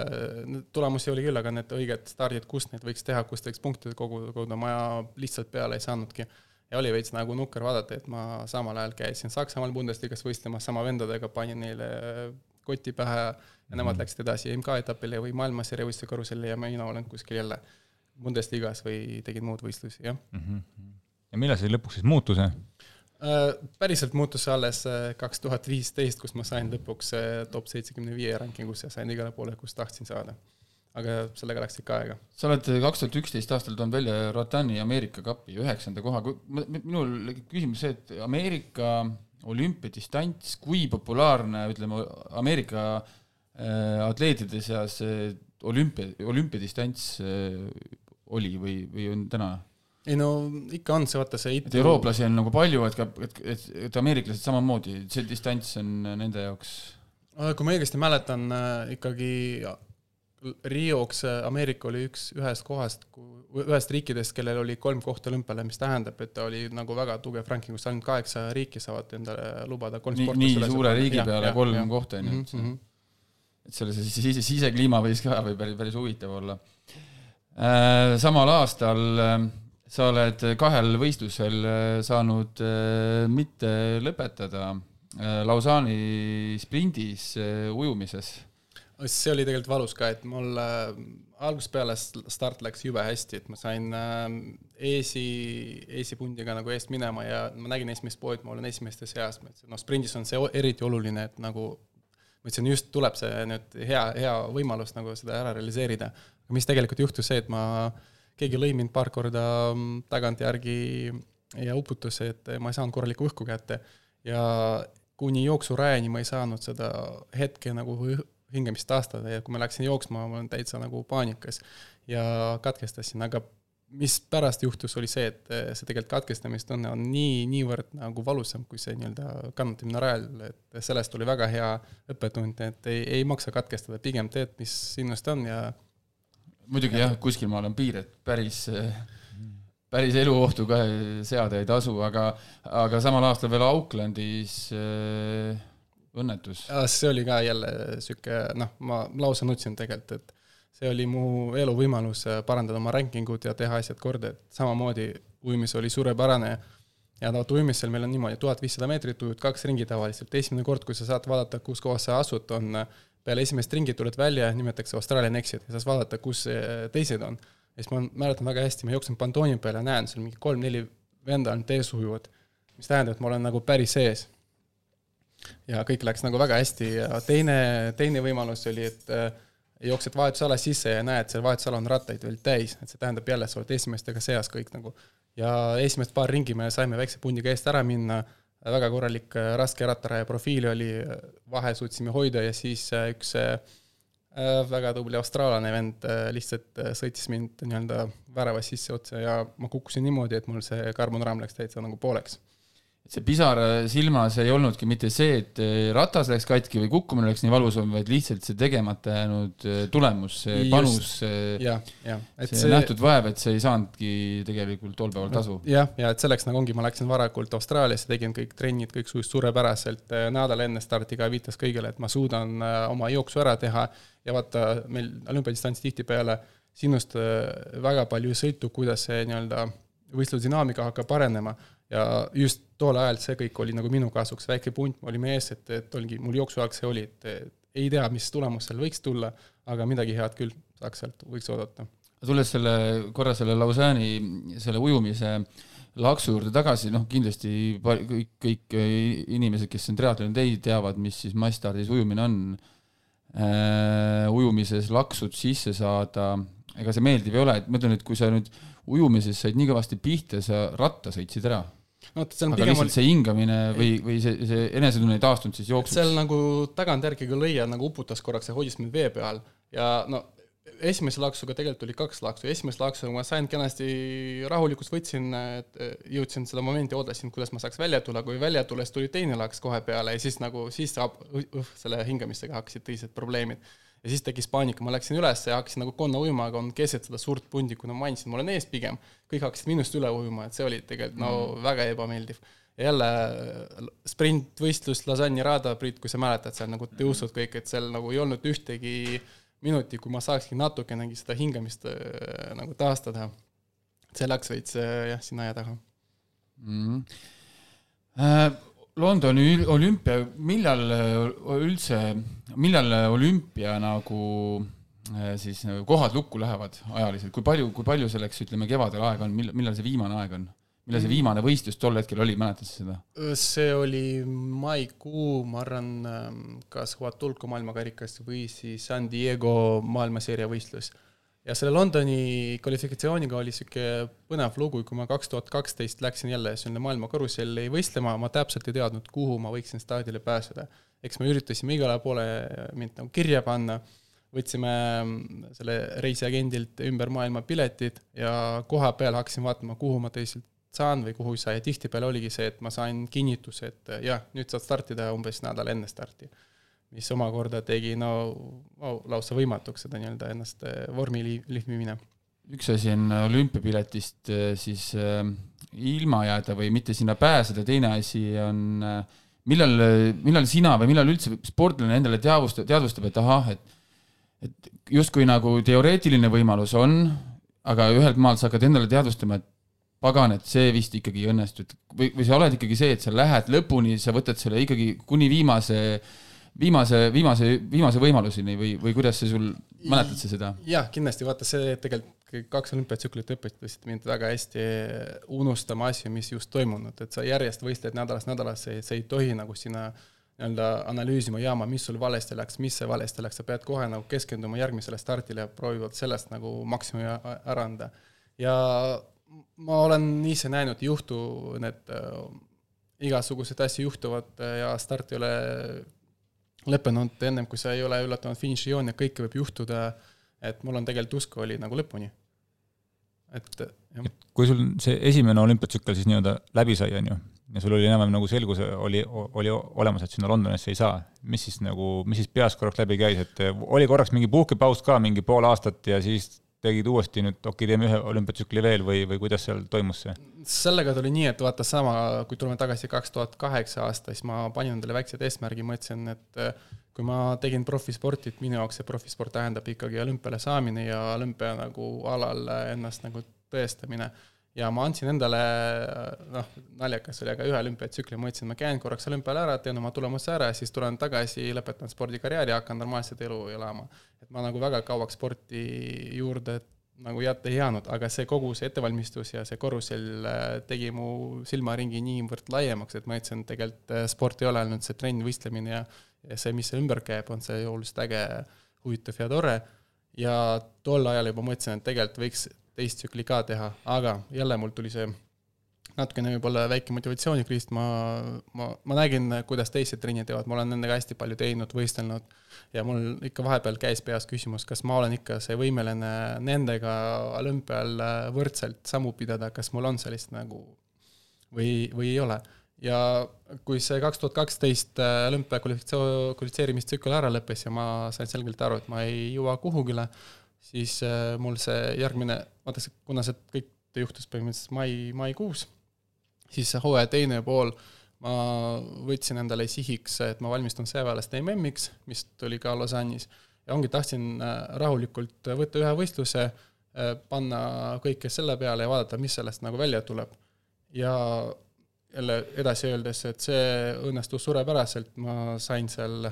D: tulemusi oli küll, aga need õiged stardid, kust neid võiks teha, kust võiks punktide kogu, koguda, ma lihtsalt peale ei saanudki. ja oli veits nagu nukker vaadata, et ma samal ajal käisin Saksamaal Bundesligas võistlemas sama vendadega, panin neile koti pähe ja nemad mhm. läksid edasi MK-etapile või maailmasarja võistluse karusselli ja mina olen kuskil jälle Bundesligas või tegin muud võistlusi, jah mm. -hmm.
B: ja millal see lõpuks siis muutus?
D: Äh, päriselt muutus see alles äh, kaks tuhat viisteist, kus ma sain lõpuks äh, top seitsekümne viie rankingusse, sain igale poole, kus tahtsin saada. aga sellega läks ikka aega.
A: sa oled kaks tuhat üksteist aastal toonud välja Rotani Ameerika kapi üheksanda koha, minul küsimus see, et Ameerika olümpiadistants, kui populaarne, ütleme, Ameerika atleetide seas olümpia, olümpiadistants oli või, või on täna?
D: Ei no ikka on see, vaata see
A: it-. et eurooplasi on nagu palju, et ka, et, et, et ameeriklased samamoodi, see distants on nende jaoks.
D: kui ma õigesti mäletan, äh, ikkagi Rioks äh, Ameerika oli üks ühest kohast, ühest riikidest, kellel oli kolm kohta olümpiale, mis tähendab, et ta oli nagu väga tugev rankingus, ainult kaheksa riiki saavad endale lubada kolm
A: nii, nii suure riigi ja, peale ja, kolm ja, kohta, on ju, et mm -hmm. et selle see sise, sisekliima võis ka või päris, päris huvitav olla. Äh, samal aastal sa oled kahel võistlusel äh, saanud äh, mitte lõpetada äh, Lausanne'i sprindis ujumises.
D: see oli tegelikult valus ka, et mul algusest peale start läks jube hästi, et ma sain eesi, eesipundiga nagu eest minema ja ma nägin esimest poodi, ma olen esimeste seas, ma ütlesin, noh, sprindis on see eriti oluline, et nagu ma ütlesin, just tuleb see nüüd hea, hea võimalus nagu seda ära realiseerida. aga mis tegelikult juhtus, see, et ma äh, keegi lõi mind paar korda mm, tagantjärgi ja uputas, et ma ei saanud korralikku õhku kätte. ja kuni jooksurajani ma ei saanud seda hetke nagu hingamist taastada ja kui ma läksin jooksma, ma olen täitsa nagu paanikas ja katkestasin, aga mis pärast juhtus, oli see, et see tegelikult katkestamistunne on nii, niivõrd nagu valusam kui see nii-öelda kannatamine rajal, et sellest oli väga hea õppetund, et ei, ei maksa katkestada, pigem teed, mis sinust on ja
A: muidugi jah, kuskil maal on piir, et päris, päris eluohtu ka seada ei tasu, aga, aga samal aastal veel Aucklandis äh, õnnetus.
D: see oli ka jälle sihuke, noh, ma lausa nutsin tegelikult, et see oli mu eluvõimalus äh, parandada oma rankingut ja teha asjad korda, et samamoodi ujumis oli suurepärane ja vaata ujumisel meil on niimoodi, tuhat viissada meetrit ujud kaks ringi tavaliselt, esimene kord, kui sa saad vaadata, kus kohas sa asud, on peale esimest ringit tuled välja, nimetatakse Australian exit ja saad vaadata, kus teised on. ja siis ma mäletan väga hästi, ma jooksen pantooni peale, näen seal mingi kolm-neli venda on ees ujuvad, mis tähendab, et ma olen nagu päris ees. ja kõik läks nagu väga hästi ja teine, teine võimalus oli, et äh, jooksed vahetusala sisse ja näed, seal vahetusala on rattaid veel täis, et see tähendab jälle, sa oled esimestega seas kõik nagu. ja esimest paar ringi me saime väikse pundiga eest ära minna väga korralik äh, raske rattaraja profiil oli, äh, vahe suutsime hoida ja siis äh, üks väga tubli austraallane vend lihtsalt sõitis mind nii-öelda väravas sisse otsa ja ma kukkusin niimoodi, et mul see karbonraam läks täitsa nagu pooleks
A: see pisar silmas ei olnudki mitte see, et eh, ratas läks katki või kukkumine läks nii valusam, vaid lihtsalt see tegemata jäänud eh, tulemus, see panus, see, see, see nähtud vaev, et see ei saanudki tegelikult tol päeval tasu.
D: jah, ja et selleks nagu ongi, ma läksin varakult Austraaliasse, tegin kõik trennid, kõik sujus suurepäraselt, eh, nädal enne starti ka viitas kõigile, et ma suudan oma jooksu ära teha. Ja vaata, meil olümpiadistants tihtipeale sinust väga palju ei sõltu, kuidas see nii-öelda võistlusdünaamika hakkab arenema ja just tol ajal see kõik oli nagu minu kasuks, väike punt, me olime ees, et, et oligi, mul jooksuaeg see oli, et ei tea, mis tulemus seal võiks tulla, aga midagi head küll saaks sealt, võiks oodata.
A: tulles selle, korra selle Lausanne'i selle ujumise laksu juurde tagasi, noh kindlasti kõik, kõik inimesed, kes on triatloni teinud, teavad, mis siis massstardis ujumine on äh,. ujumises laksud sisse saada, ega see meeldiv ei ole, et ma ütlen, et kui sa nüüd ujumises said nii kõvasti pihta, sa ratta sõitsid ära no vot, see on aga pigem lihtsalt see hingamine või, või see, see enesetunne ei taastunud siis jooksuks?
D: seal nagu tagantjärgi küll lõia nagu uputas korraks ja hoidis mind vee peal. Ja no esimese laksuga tegelikult oli kaks laksu, esimest laksu ma sain kenasti rahulikult võtsin, jõudsin seda momenti, ootasin, kuidas ma saaks välja tulla, kui välja tulles tuli teine laks kohe peale ja siis nagu, siis saab, selle hingamistega hakkasid tõsised probleemid ja siis tekkis paanika, ma läksin üles ja hakkasin nagu konna ujuma, aga on keset seda suurt pundi, kuna ma mainisin, ma olen ees pigem, kõik hakkasid minust üle ujuma, et see oli tegelikult no mm. väga ebameeldiv. ja jälle sprintvõistlus Lasagna Rada, Priit, kui sa mäletad, seal nagu tõusud kõik, et seal nagu ei olnud ühtegi minuti, kui ma saakski natukenegi seda hingamist äh, nagu taastada. see läks veits äh, jah, sinna aia taha
A: mm. -hmm. Londoni olümpia, millal üldse, millal olümpia nagu siis nagu kohad lukku lähevad ajaliselt, kui palju, kui palju selleks, ütleme, kevadel aega on, millal, millal see viimane aeg on? millal see viimane võistlus tol hetkel oli, mäletad sa seda?
D: see oli maikuu, ma arvan, kas Huatulco maailmakarikas või siis San Diego maailmaseeria võistlus ja selle Londoni kvalifikatsiooniga oli niisugune põnev lugu, kui ma kaks tuhat kaksteist läksin jälle sinna maailma karusselli võistlema, ma täpselt ei teadnud, kuhu ma võiksin staadile pääseda. eks me üritasime igale poole mind nagu kirja panna, võtsime selle reisiagendilt ümber maailma piletid ja koha peal hakkasin vaatama, kuhu ma teisilt saan või kuhu ei saa ja tihtipeale oligi see, et ma sain kinnituse, et jah, nüüd saad startida umbes nädal enne starti mis omakorda tegi no oh, lausa võimatuks seda nii-öelda ennast eh, vormi lihvimine.
A: üks asi on olümpiapiletist eh, siis ilma jääda või mitte sinna pääseda, teine asi on millal, millal sina või millal üldse sportlane endale teadvustab, teadvustab, et ahah, et et justkui nagu teoreetiline võimalus on, aga ühelt maalt sa hakkad endale teadvustama, et pagan, et see vist ikkagi ei õnnestu, et või, või sa oled ikkagi see, et sa lähed lõpuni, sa võtad selle ikkagi kuni viimase äh, viimase, viimase, viimase võimaluseni või, või kuidas see sul, mäletad sa seda?
D: jah, kindlasti, vaata see tegelikult kaks olümpiatsüklit õpetasid mind väga hästi unustama asju, mis just toimunud, et sa järjest võistled nädalast nädalasse, sa ei tohi nagu sinna nii-öelda analüüsima jaama, mis sul valesti läks, mis valesti läks, sa pead kohe nagu keskenduma järgmisele stardile ja proovivad sellest nagu maksimumi ära anda. ja ma olen ise näinud, juhtu, need äh, igasuguseid asju juhtuvad ja start ei ole lõppenud ennem, kui sa ei ole ületanud finišijooni ja kõike võib juhtuda, et mul on tegelikult usk oli nagu lõpuni. et jah.
B: kui sul see esimene olümpiatsükkel siis nii-öelda läbi sai, on ju, ja sul oli enam-vähem nagu selgus oli, oli olemas, et sinna Londonisse ei saa, mis siis nagu, mis siis peas korraks läbi käis, et oli korraks mingi puhkepaus ka mingi pool aastat ja siis tegid uuesti nüüd, okei okay,, teeme ühe olümpiatsükli veel või, või kuidas seal toimus see?
D: sellega tuli nii, et vaata sama, kui tuleme tagasi kaks tuhat kaheksa aasta, siis ma panin endale väikse eesmärgi, mõtlesin, et eh, kui ma tegin profisporti, et minu jaoks see profisport tähendab ikkagi olümpiale saamine ja olümpia nagu alal ennast nagu tõestamine ja ma andsin endale, noh, naljakas oli, aga ühe olümpiatsükli, ma ütlesin, ma käin korraks olümpial ära, teen oma tulemuse ära ja siis tulen tagasi, lõpetan spordikarjääri hakkan normaalset elu elama. et ma nagu väga kauaks sporti juurde nagu jätta ei jäänud, aga see kogu see ettevalmistus ja see korrusel äh, tegi mu silmaringi niivõrd laiemaks, et ma ütlesin, tegelikult äh, sport ei ole ainult see trenn, võistlemine ja, ja see, mis ümber käib, on see oluliselt äge, huvitav ja tore. ja tol ajal juba mõtlesin, et tegelikult võiks teist tsükli ka teha, aga jälle mul tuli see natukene võib-olla väike motivatsioonikriis, ma, ma, ma nägin, kuidas teised trennid teevad, ma olen nendega hästi palju teinud, võistelnud ja mul ikka vahepeal käis peas küsimus, kas ma olen ikka see võimeline nendega olümpial võrdselt sammu pidada, kas mul on sellist nagu või, või ei ole. ja kui see kaks tuhat kaksteist olümpia kvalifitseerimistsükkel ära lõppes ja ma sain selgelt aru, et ma ei jõua kuhugile, siis äh, mul see järgmine, vaata see, kuna see kõik juhtus põhimõtteliselt mai, maikuus, siis see hooaja teine pool ma võtsin endale sihiks, et ma valmistun sõjaväelaste MM-iks, mis tuli ka Lausanne'is, ja ongi, tahtsin äh, rahulikult võtta ühe võistluse, äh, panna kõike selle peale ja vaadata, mis sellest nagu välja tuleb. ja jälle edasi öeldes, et see õnnestus suurepäraselt, ma sain seal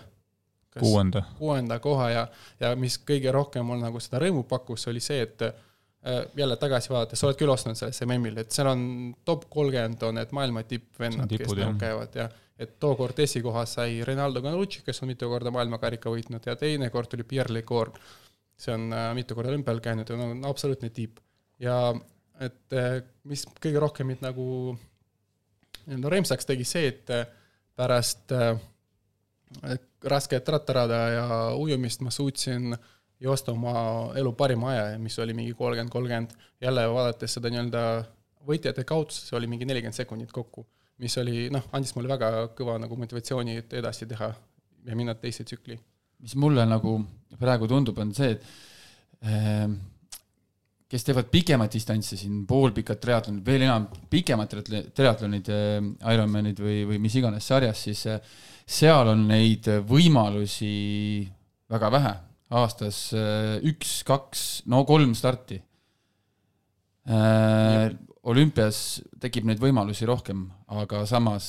B: kuuenda,
D: kuuenda koha ja, ja mis kõige rohkem mul nagu seda rõõmu pakkus, oli see, et äh, jälle tagasi vaadates, sa oled küll ostnud sellesse MM-il, et seal on top kolmkümmend on need maailma tippvennad, kes nagu käivad ja et tookord esikoha sai Rinaldo Ganucci, kes on mitu korda maailmakarika võitnud ja teine kord tuli Pierre Lecour. see on äh, mitu korda olümpial käinud ja on absoluutne tipp. ja et äh, mis kõige rohkem mind nagu nii-öelda rõõmsaks tegi see, et äh, pärast äh, rasket rattarada ja ujumist ma suutsin joosta oma elu parima aja, mis oli mingi kolmkümmend, kolmkümmend, jälle vaadates seda nii-öelda võitjate kaotust, see oli mingi nelikümmend sekundit kokku, mis oli noh, andis mulle väga kõva nagu motivatsiooni, et edasi teha ja minna teise tsükli.
A: mis mulle nagu praegu tundub, on see, et äh, kes teevad pikemat distantsi siin, poolpikad triatlonid, veel enam pikemad triatlonid, äh, Ironmanid või, või mis iganes sarjas, siis seal on neid võimalusi väga vähe, aastas äh, üks, kaks, no kolm starti. olümpias tekib neid võimalusi rohkem, aga samas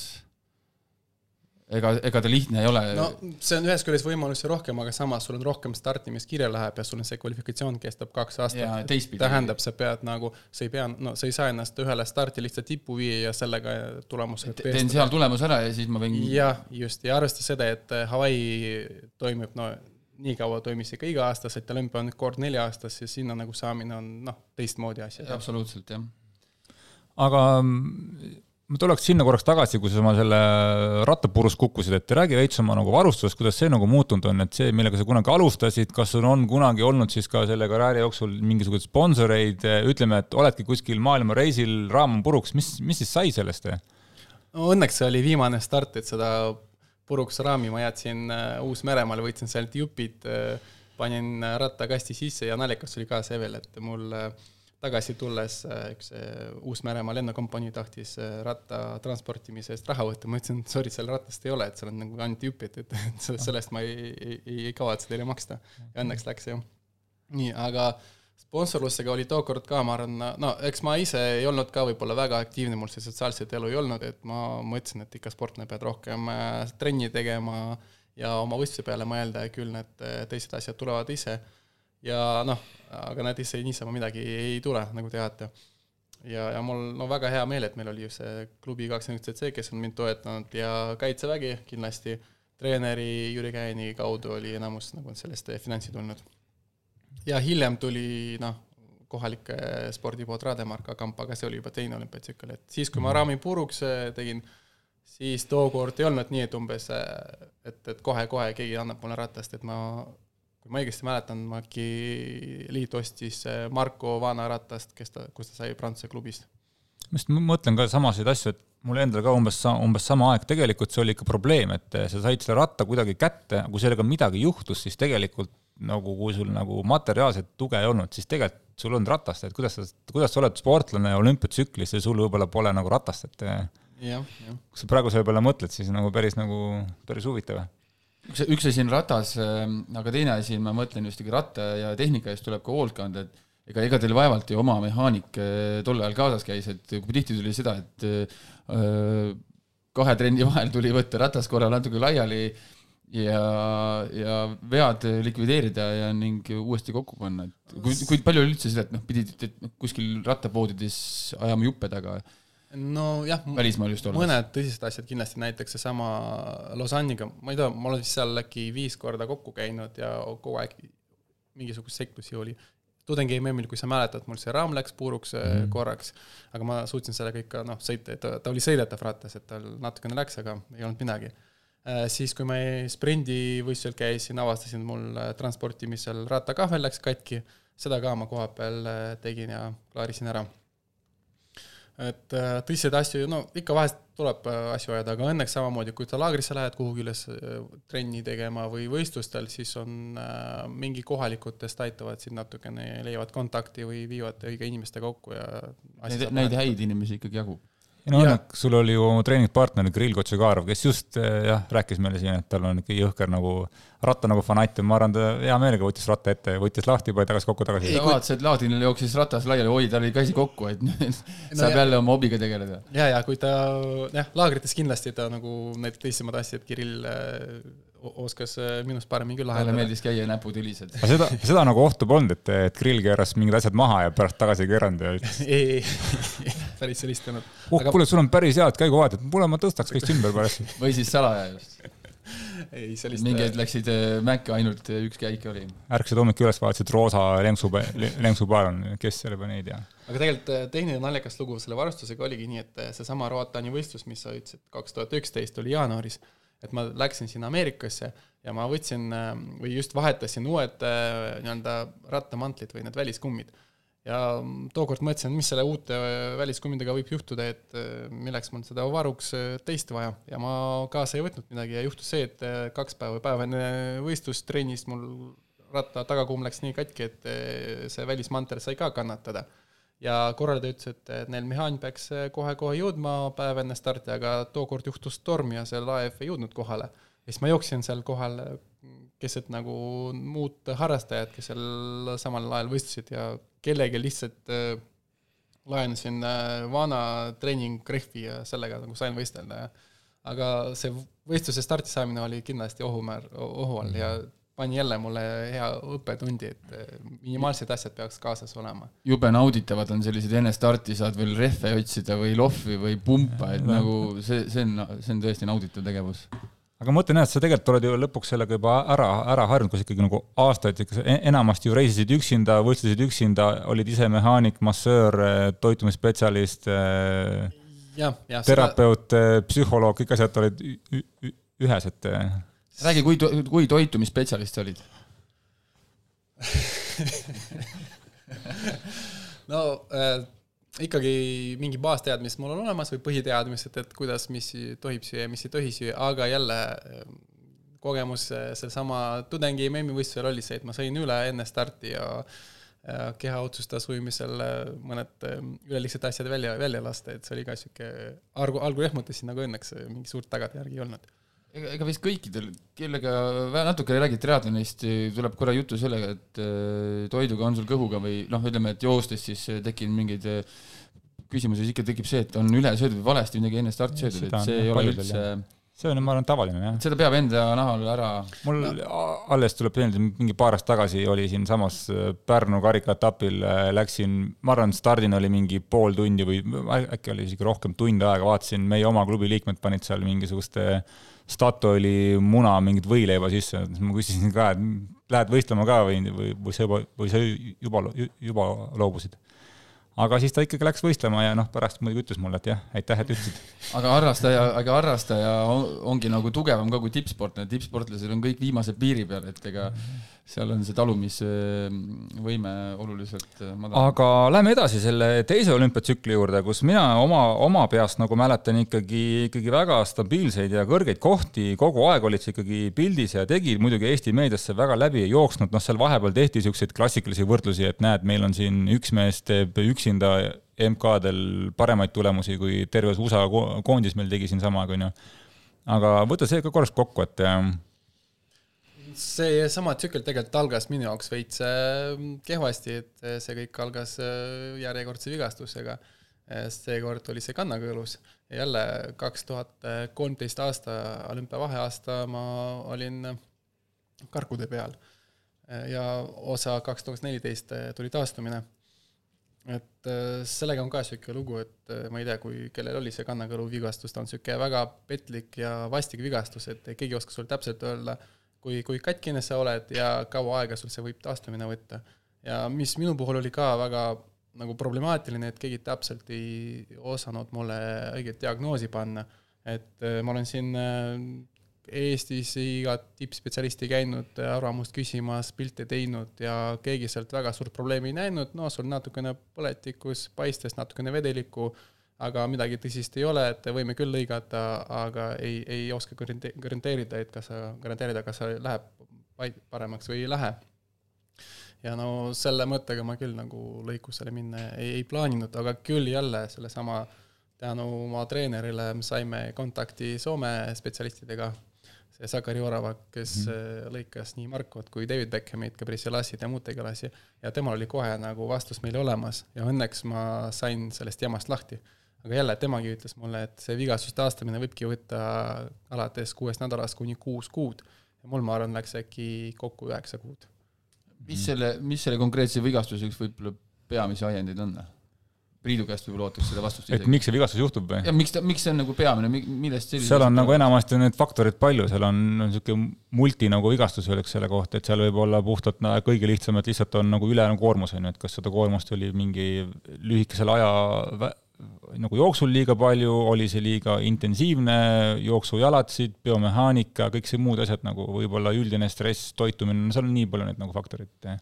A: ega, ega ta lihtne ei ole.
D: no see on ühest küljest võimalusi rohkem, aga samas sul on rohkem startimiskirja läheb ja sul on see kvalifikatsioon kestab kaks aastat. tähendab, sa pead nagu, sa ei pea, no sa ei saa ennast ühele starti lihtsalt tippu viia ja sellega tulemusega
A: Te, teen seal tulemuse ära ja siis ma võin.
D: jah, just ja arvestades seda, et Hawaii toimub, no nii kaua toimis ikka iga-aastaselt, olümpia on kord nelja aastas ja sinna nagu saamine on noh, teistmoodi asi.
A: absoluutselt, jah.
B: aga ma tuleks sinna korraks tagasi, kui sa oma selle rattapurus kukkusid, et räägi veits oma nagu varustusest, kuidas see nagu muutunud on, et see, millega sa kunagi alustasid, kas sul on kunagi olnud siis ka selle karjääri jooksul mingisuguseid sponsoreid, ütleme, et oledki kuskil maailmareisil, raam on puruks, mis, mis siis sai sellest?
D: no õnneks see oli viimane start, et seda puruks raami ma jätsin äh, Uus-Meremaale, võtsin sealt jupid, äh, panin rattakasti sisse ja naljakas oli ka see veel, et mul äh, tagasi tulles äh, üks äh, Uus-Meremaa lennukompanii tahtis äh, ratta transportimise eest raha võtta, ma ütlesin, et sorry, seal ratast ei ole, et seal on nagu ainult jupid, et, et sellest ma ei, ei, ei kavatse teile maksta. ja õnneks läks jah. nii, aga sponsorlusega oli tookord ka, ma arvan, no eks ma ise ei olnud ka võib-olla väga aktiivne, mul see sotsiaalset elu ei olnud, et ma mõtlesin, et ikka sportlane pead rohkem trenni tegema ja oma võistluse peale mõelda ja küll need teised asjad tulevad ise ja noh, aga näed, ise niisama midagi ei tule, nagu teate. ja, ja mul no väga hea meel, et meil oli see klubi kakskümmend üks CC, kes on mind toetanud ja Kaitsevägi kindlasti, treeneri Jüri Käeni kaudu oli enamus nagu sellest finantsi tulnud. ja hiljem tuli noh, kohalike spordipood Rademark Kamp, aga see oli juba teine olümpiatsükkel, et siis, kui ma mhm. raami puruks äh, tegin, siis tookord ei olnud nii, et umbes, äh, et, et kohe-kohe keegi annab mulle ratast, et ma kui ma õigesti mäletan, Maki liit ostis eh, Marko vanaratast, kes ta, kus ta sai Prantsuse klubist.
B: ma just mõtlen ka samasid asju, et mul endal ka umbes, umbes sama aeg, tegelikult see oli ikka probleem, et eh, sa said selle ratta kuidagi kätte, kui sellega midagi juhtus, siis tegelikult nagu kui sul nagu materiaalset tuge ei olnud, siis tegelikult sul on ratast, et kuidas sa, kuidas sa oled sportlane olümpiatsüklis ja sul võib-olla pole nagu ratast, et
D: eh, jah, jah.
B: kui sa praegu selle peale mõtled, siis nagu päris nagu, päris huvitav
A: üks, üks asi on ratas, ähm, aga teine asi, ma mõtlen just ratta ja tehnika eest tuleb ka hoolt kanda, et ega, ega teil vaevalt ju oma mehaanik äh, tol ajal kaasas käis, et kui tihti tuli seda, et öö, äh, kahe trenni vahel tuli võtta ratas korra natuke laiali ja, ja vead likvideerida ja ning uuesti kokku panna, et kui, kui palju oli üldse seda, et noh, pidid et kuskil rattapoodides ajama juppe taga
D: nojah, mõned tõsised asjad kindlasti, näiteks seesama Lausanne'iga, ma ei tea, ma olen vist seal äkki viis korda kokku käinud ja kogu aeg mingisuguseid sekkusi oli. tudengi MM-il, kui sa mäletad, mul see raam läks puruks mm. korraks, aga ma suutsin sellega ikka noh, sõita, et ta, ta oli sõidetav ratas, et tal natukene läks, aga ei olnud midagi äh,. siis, kui ma sprindivõistlusel käisin, avastasin, mul äh, transportimisel rattakahvel läks katki, seda ka ma koha peal tegin ja klaarisin ära et äh, tõsiseid asju, no ikka vahest tuleb äh, asju ajada, aga õnneks samamoodi, kui sa laagrisse lähed kuhugi üles äh, trenni tegema või võistlustel, siis on mingi kohalikud, kes aitavad sind natukene, leiavad kontakti või viivad õige inimestega kokku ja
A: Neid, neid häid inimesi ikkagi jagub
B: ei no õnneks sul oli ju treeningpartner Kirill Kotšegarov, kes just eh, jah, rääkis meile siin, et tal on ikka jõhker nagu ratta nagu fanatt ja ma arvan, ta hea meelega võttis ratta ette ja võttis lahti, pani tagasi kokku tagasi.
A: sa vaatasid, et Laadinil jooksis ratas laiali, oi, tal oli käsi kokku, et nüüd no saab jälle oma hobiga tegeleda.
D: ja, ja kui ta jah, laagrites kindlasti ta nagu need teised asjad, Kirill eh, oskas äh, minust paremini küll
A: lahendada. talle meeldis käia näputülised.
B: aga seda, seda nagu ohtu polnud, et, et grill keeras mingid asjad maha ja pärast tagasi ei keeranud ja
D: ütles ei, ei, päris sellist olnud.
B: oh aga..., kuule, sul on päris head käiguvahet, et kuule, ma tõstaks kõik ümber pärast.
A: või siis salaja just
D: ei, sellist
A: mingid äh, läksid äh, Mäkke ainult üks käik oli.
B: ärkasid hommikul üles, vaatasid roosa lenksu, lenksupaar on, kes selle pani, ei tea.
D: aga tegelikult teine naljakas lugu selle varustusega oligi nii, et seesama Roatani võistlus, mis sa ütlesid, kaks tuhat üksteist oli jaanuaris et ma läksin sinna Ameerikasse ja ma võtsin või just vahetasin uued äh, nii-öelda rattamantlid või need väliskummid. Ja tookord mõtlesin, mis selle uute väliskummidega võib juhtuda, et äh, milleks mul seda varuks äh, teist vaja ja ma kaasa ei võtnud midagi ja juhtus see, et kaks päeva, päev enne võistlust trennis mul ratta tagakumm läks nii katki, et see välismantel sai ka kannatada ja korraldaja ütles, et neil mehaanik peaks kohe-kohe jõudma päev enne starti, aga tookord juhtus torm ja see laev ei jõudnud kohale. ja siis ma jooksin seal kohal keset nagu muud harrastajad, kes seal samal ajal võistlesid ja kellelgi lihtsalt laenasin äh, vana treeningrehvi ja sellega nagu sain võistelda ja aga see võistluse starti saamine oli kindlasti ohumäär, ohu all ja pani jälle mulle hea õppetundi, et äh, minimaalsed asjad peaks kaasas olema.
A: jube nauditavad on sellised enne starti saad veel rehve otsida või lohvi või pumpa, et nagu see, see on, see on tõesti nauditav tegevus
B: aga ma mõtlen jah, et sa tegelikult oled ju lõpuks sellega juba ära, ära harjunud, kus ikkagi nagu aastaid ikka enamasti ju reisisid üksinda, võistlesid üksinda, olid ise mehaanik, massöör, toitumisspetsialist, terapeut seda..., psühholoog, kõik asjad olid ühes, et.
A: räägi, kui, kui toitumisspetsialist sa olid
D: no äh, ikkagi mingi baasteadmised mul on olemas või põhiteadmised, et kuidas, mis tohib süüa ja mis ei tohi süüa, aga jälle ehm, kogemus eh, sellesama tudengi MM-võistlusel oli see, et ma sõin üle enne starti ja keha otsustas ujumisel eh, mõned üleliigsed asjad välja, välja lasta, et see oli ka sihuke, argu, algul ehmutasin, aga õnneks mingi suurt tagajärgi ei olnud
A: ega, vist kõikidel, kellega natuke räägid triatlonist, tuleb korra juttu sellega, et äh, toiduga on sul kõhuga või noh, ütleme, et joostes siis äh, tekib mingeid küsimusi, siis ikka tekib see, et on üle söödud või valesti midagi enne starti söödud, et see ei ole üldse
B: see on, ma arvan, tavaline, jah.
A: seda peab enda nahal ära
B: mul alles tuleb meelde, mingi paar aastat tagasi oli siinsamas Pärnu karikaetapil, läksin, ma arvan, stardin oli mingi pool tundi või äkki oli isegi rohkem, tund aega, vaatasin, meie oma klubi liikmed panid seal mingisuguste äh, Statoili muna mingit võileiba sisse, siis ma küsisin ka, et lähed võistlema ka või, või, või sa juba, või sa juba, juba loobusid aga siis ta ikkagi läks võistlema ja noh, pärast muidugi ütles mulle, et jah, aitäh, et ütlesid.
A: aga harrastaja, aga harrastaja ongi nagu tugevam ka kui tippsportlane, tippsportlased on kõik viimase piiri peal, et ega seal on see talumisvõime oluliselt madalam.
B: aga lähme edasi selle teise olümpiatsükli juurde, kus mina oma, oma peast nagu mäletan ikkagi, ikkagi väga stabiilseid ja kõrgeid kohti, kogu aeg olid sa ikkagi pildis ja tegid muidugi Eesti meediasse väga läbi jooksnud, noh, seal vahepeal tehti niisuguseid klassikalisi võrdlusi, et näed, meil on siin üks mees teeb üks üksinda MK-del paremaid tulemusi kui terves USA koondis meil tegi siinsamaga, onju. aga võta see ka korraks kokku, et ähm,
D: seesama tsükkel tegelikult algas minu jaoks veits äh, kehvasti, et äh, see kõik algas äh, järjekordse vigastusega. seekord oli see kannakõõlus ja jälle kaks tuhat kolmteist aasta olümpiavaheaasta ma olin karkude peal. ja osa kaks tuhat neliteist tuli taastumine et sellega on ka niisugune lugu, et ma ei tea, kui kellel oli see kannakõlu vigastus, ta on niisugune väga petlik ja vastik vigastus, et keegi ei oska sulle täpselt öelda, kui, kui katkine sa oled ja kaua aega sul see võib taastumine võtta. ja mis minu puhul oli ka väga nagu problemaatiline, et keegi täpselt ei osanud mulle õiget diagnoosi panna. et äh, ma olen siin Eestis igat tippspetsialisti käinud arvamust küsimas, pilte teinud ja keegi sealt väga suurt probleemi ei näinud, no sul natukene põletikus, paistes natukene vedelikku, aga midagi tõsist ei ole, et võime küll lõigata, aga ei, ei oska garanteerida, et kas sa, garanteerida, kas see läheb paremaks või ei lähe. ja no selle mõttega ma küll nagu lõikusele minna ei, ei plaaninud, aga küll jälle sellesama tänu oma treenerile me saime kontakti Soome spetsialistidega see Sakari Orava, kes mm. lõikas nii Markot kui David Beckhamit, Gabriel Selassit ja muud tegelasi ja temal oli kohe nagu vastus meile olemas ja õnneks ma sain sellest jamast lahti. Aga jälle, temagi ütles mulle, et see vigastuse taastamine võibki võtta alates kuuest nädalast kuni kuus kuud ja mul, ma arvan, läks äkki kokku üheksa kuud.
A: mis selle, mis selle konkreetse vigastuseks võib-olla peamisi ajendeid on? Priidu käest võib-olla ootaks seda vastust
B: isegi. et miks see vigastus juhtub või?
A: ja miks ta, miks see on nagu peamine, millest
B: selline seal on nagu enamasti need faktorid palju, seal on niisugune multi nagu vigastus öeldakse selle kohta, et seal võib olla puhtalt no, kõige lihtsam, et lihtsalt on nagu ülejäänud koormus, on ju, et kas seda koormust oli mingi lühikesel aja nagu jooksul liiga palju, oli see liiga intensiivne, jooksujalatsid, biomehaanika, kõik see muud asjad nagu võib-olla üldine stress, toitumine, no seal on nii palju neid nagu faktoreid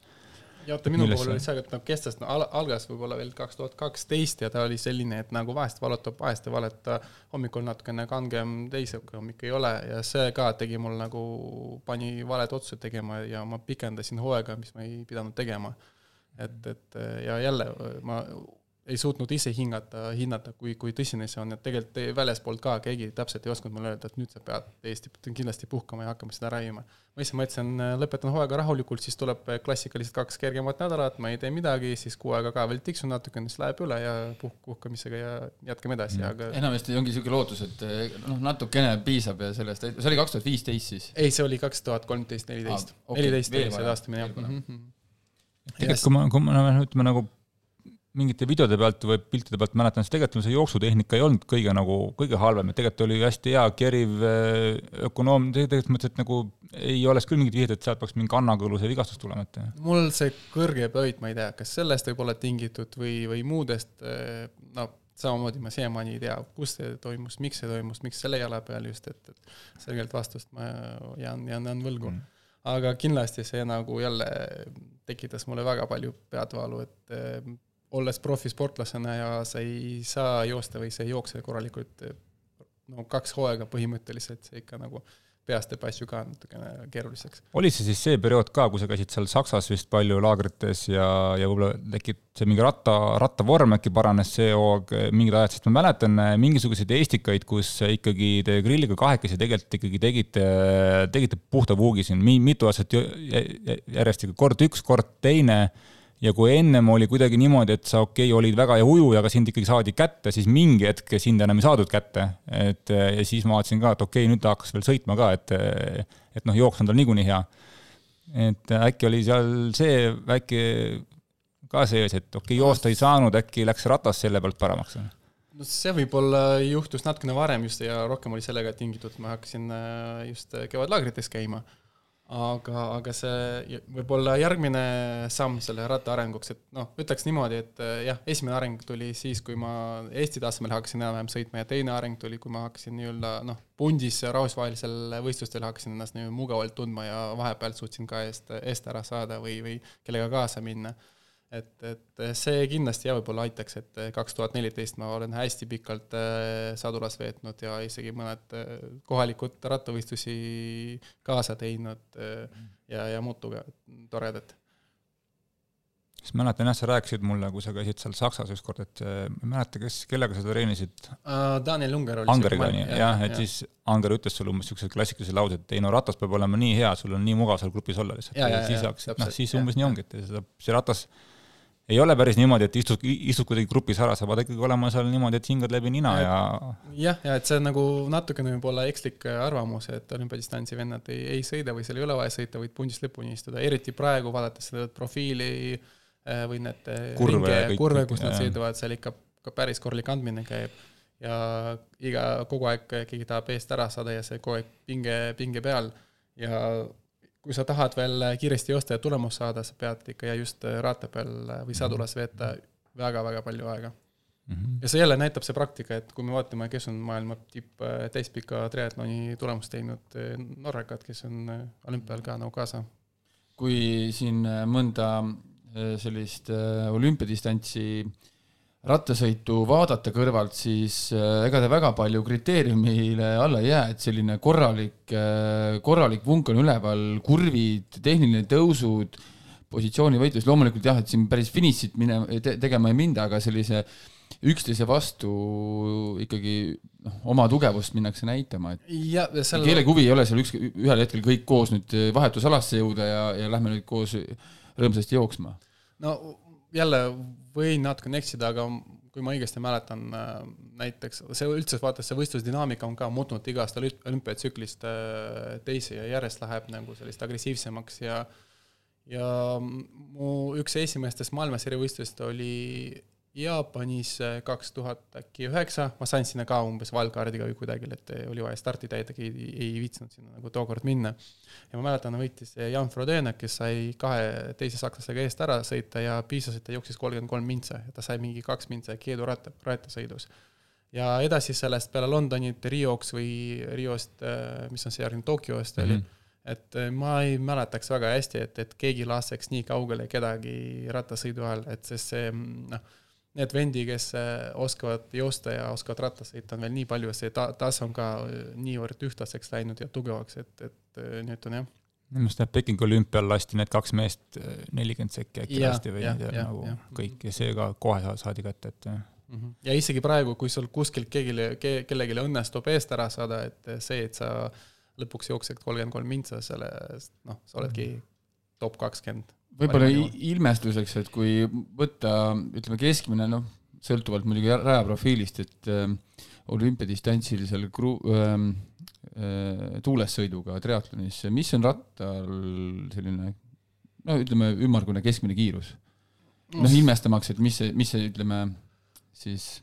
D: ja oota, minu puhul oli see, et nagu kestas no,, algas võib-olla veel kaks tuhat kaksteist ja ta oli selline, et nagu vahest valutab, vahest ei valuta, hommikul natukene kangem, teise hommik ei ole ja see ka tegi mul nagu, pani valed otsused tegema ja ma pikendasin hooaega, mis ma ei pidanud tegema. et, et ja jälle ma ei suutnud ise hingata, hinnata, kui, kui tõsine see on, et tegelikult väljaspoolt ka keegi täpselt ei osanud mulle öelda, et nüüd sa pead Eesti kindlasti puhkama ja hakkama seda raiuma. ma ise mõtlesin, lõpetan hooaega rahulikult, siis tuleb klassikalised kaks kergemat nädalat, ma ei tee midagi, siis kuu aega ka veel tiksun natukene, siis läheb üle ja puhk, puhkamisega ja jätkame edasi mm., aga
A: enamasti ongi niisugune lootus, et noh, natukene piisab ja sellest, see oli kaks tuhat viisteist siis?
D: ei, see oli kaks tuhat kolmteist, neliteist. neliteist oli see taastumine, jah.
B: Mhm. tegelikult kui ma, kui ma ütleme nagu mingite videode pealt või piltide pealt mäletan, siis tegelikult see jooksutehnika ei olnud kõige nagu, kõige halvem, et tegelikult oli hästi hea, keriv, ökonoom, tegelikult mõttes, et nagu ei oleks küll mingit vihjet, et sealt peaks mingi kannakõluse vigastus tulema, et
D: mul see kõrge pööd, ma ei tea, kas sellest võib olla tingitud või, või muudest, no samamoodi ma siiamaani ei tea, kus see toimus, miks see toimus, miks selle jala peal just, et, et selgelt vastust ma jään, jään, jään võlgu. Mm. Aga kindlasti see nagu jälle tekitas mulle väga palju peadvalu, et olles profisportlasena ja sa ei saa joosta või sa ei jookse korralikult, no kaks hooaega põhimõtteliselt, see ikka nagu peast teeb asju ka natukene keeruliseks.
B: oli see siis see periood ka, kui sa käisid seal Saksas vist palju laagrites ja, ja võib-olla tekib see mingi ratta, rattavorm äkki paranes see hooaeg mingid ajad, sest ma mäletan äh, mingisuguseid Eestikaid, kus ikkagi te grilliga kahekesi tegelikult ikkagi tegite, tegite puhta vuugi siin, mitu aastat järjest ikka kord üks, kord teine ja kui ennem oli kuidagi niimoodi, et sa okei okay,, olid väga hea ujuja, aga sind ikkagi saadi kätte, siis mingi hetk sind enam ei saadud kätte. et ja siis ma vaatasin ka, et okei okay,, nüüd ta hakkas veel sõitma ka, et, et noh, jooks on tal niikuinii hea. et äkki oli seal see väike ka sees, et okei okay,, joosta ei saanud, äkki läks ratas selle pealt paremaks?
D: no see võib-olla juhtus natukene varem just ja rohkem oli sellega tingitud, ma hakkasin just kevadlaagrites käima aga, aga see võib-olla järgmine samm selle ratta arenguks, et noh, ütleks niimoodi, et eh, jah, esimene areng tuli siis, kui ma Eesti tasemel hakkasin enam-vähem sõitma ja teine areng tuli, kui ma hakkasin nii-öelda noh, pundis rahvusvahelisel võistlustel hakkasin ennast nii mugavalt tundma ja vahepeal suutsin ka eest, eest ära saada või, või kellega kaasa minna et, et see kindlasti jah, võib-olla aitaks, et kaks tuhat neliteist ma olen hästi pikalt äh, sadulas veetnud ja isegi mõned kohalikud rattavõistlusi kaasa teinud äh, ja, ja muud tuge-, toredad
B: siis mäletan jah, sa rääkisid mulle, kui sa käisid seal Saksas ükskord, et ma ei mäleta, kes, kellega sa treenisid
D: uh,? Daniel Unger oli
B: Angeriga on ju, jah, et ja. siis Anger ütles sulle umbes niisuguse klassikalise lause, et ei no ratas peab olema nii hea, sul on nii mugav seal grupis olla lihtsalt. siis saaks, noh, siis umbes ja, nii ongi, et seda, see ratas ei ole päris niimoodi, et istud, istud kuidagi grupis ära, sa pead ikkagi olema seal niimoodi, et hingad läbi nina ja
D: jah, ja et see on nagu natukene võib-olla ekslik arvamus, et olümpiadistantsi vennad ei, ei sõida või seal ei ole vaja sõita, võid pundist lõpuni istuda, eriti praegu vaadates seda profiili äh, või need äh, kurve, ringe, kurve, kus nad sõidavad, seal ikka ka päris korralik andmine käib. Ja iga, kogu aeg keegi tahab eest ära saada ja see kogu aeg pinge, pinge peal. Ja kui sa tahad veel kiiresti joosta ja tulemust saada, sa pead ikka ja just raata peal või sadulas veeta väga-väga palju aega mm. -hmm. ja see jälle näitab see praktika, et kui me vaatame, kes on maailma tipp täispika triatloni tulemust teinud, norrakad, kes on olümpial ka nagu kaasa.
A: kui siin mõnda sellist olümpiadistantsi äh, rattasõitu vaadata kõrvalt, siis äh, ega ta väga palju kriteeriumile alla ei jää, et selline korralik, äh, korralik vunk on üleval, kurvid, tehniline tõusud, positsioonivõitlus, loomulikult jah, et siin päris finišit mine te, tegema ei minda, aga sellise üksteise vastu ikkagi noh, oma tugevust minnakse näitama, et
D: ja, seal...
A: kellegi huvi ei ole seal üks, ühel hetkel kõik koos nüüd vahetusalasse jõuda ja, ja lähme nüüd koos rõõmsasti jooksma.
D: no jälle võin natukene eksida, aga kui ma õigesti mäletan, äh, näiteks see üldse, vaata see võistlusdünaamika on ka muutunud iga aasta olümpiatsüklist äh, teise ja järjest läheb nagu sellist agressiivsemaks ja ja mu üks esimestest maailmasarja võistlust oli Jaapanis äh, kaks tuhat äkki üheksa, ma sain sinna ka umbes wildcard'iga või kuidagi, et äh, oli vaja starti täida, ei, ei viitsinud sinna nagu tookord minna. ja ma mäletan, võitis äh, Jan Frodeno, kes sai kahe teise sakslasega eest ära sõita ja piisas, et ta jooksis kolmkümmend kolm mintse ja ta sai mingi kaks mintse keeduratta, rattasõidus. ja edasi sellest peale Londonit Rioks või Riost, mis on see järgmine, Tokyost oli mm, -hmm et ma ei mäletaks väga hästi, et, et keegi laseks nii kaugele kedagi rattasõidu ajal, et sest see noh, need vendi, kes äh, oskavad joosta ja oskavad rattas sõita, on veel nii palju, see ta-, tase on ka äh, niivõrd ühtlaseks läinud ja tugevaks, et, et äh, nüüd on jah
B: minu arust jah, Pekingi olümpial lasti need kaks meest nelikümmend sekki äkki lasti või tea,
D: jah,
B: nagu
D: jah.
B: kõik ja see ka kohe sa- saadi kätte, et äh,
D: Mhm. ja isegi praegu, kui sul kuskilt keegi ke,, kellelegi õnnestub eest ära saada, et see, et sa lõpuks jooksed kolmkümmend kolm mintsa selle, noh, sa oledki top kakskümmend.
A: Võib-olla ilmestuseks, et kui võtta, ütleme keskmine, noh, sõltuvalt muidugi raja profiilist, et äh, olümpiadistantsil seal kru- ähm,, äh, tuulessõiduga triatlonis, mis on rattal selline no ütleme, ümmargune keskmine kiirus? noh, ilmestamaks, et mis see, mis see, ütleme siis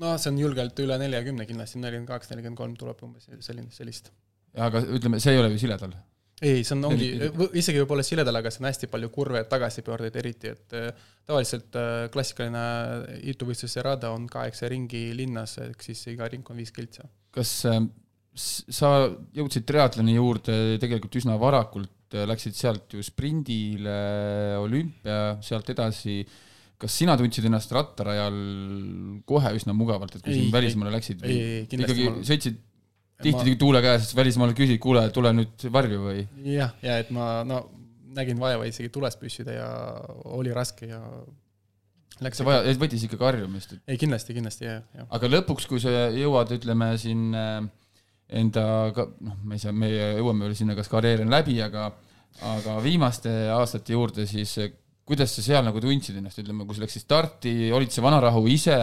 D: no see on julgelt üle neljakümne kindlasti, nelikümmend kaks, nelikümmend kolm tuleb umbes selline, sellist.
A: aga ütleme, see ei ole ju siledal.
D: ei, see on, ongi isegi võib-olla siledal, aga see on hästi palju kurve tagasipöördeid eriti, et äh, tavaliselt äh, klassikaline ituvõistluse rada on kaheksa ringi linnas, ehk siis iga ring on viis kiltsa.
A: kas äh, sa jõudsid triatloni juurde tegelikult üsna varakult, läksid sealt ju sprindile olümpia, sealt edasi, kas sina tundsid ennast rattarajal kohe üsna mugavalt, et kui
D: Ei, ei.
A: välismaale läksid
D: ei, ei, kindlasti
A: ikkagi
D: ma-
A: sõitsid tihti tuule käes, välismaal küsid, kuule, tule nüüd varju või?
D: jah, ja et ma no nägin vaeva isegi tules püssida ja oli raske ja läks
A: sa vaja, võttis ikkagi harjumist, et
D: ei kindlasti, kindlasti jah, jah.
A: aga lõpuks, kui sa jõuad, ütleme siin äh, enda, noh, me ei saa, me jõuame veel sinna, kas karjäär on läbi, aga aga viimaste aastate juurde, siis äh, kuidas sa seal nagu tundsid ennast, ütleme, kui sa läksid starti, olid sa vanarahu ise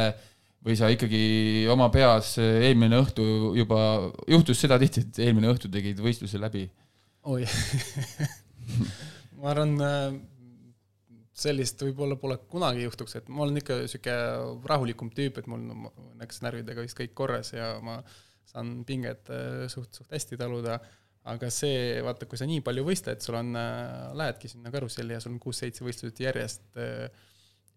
A: või sa ikkagi oma peas äh, eelmine õhtu juba, juhtus seda tihti, et eelmine õhtu tegid võistluse läbi?
D: oi ma arvan, sellist võib-olla pole kunagi juhtuks, et ma olen ikka sihuke rahulikum tüüp, et mul on õnneks närvidega vist kõik korras ja ma saan pinget äh, suht, suht hästi taluda. aga see, vaata, kui sa nii palju võistled, sul on, lähedki sinna karusselli ja sul on kuus-seitse võistlust järjest,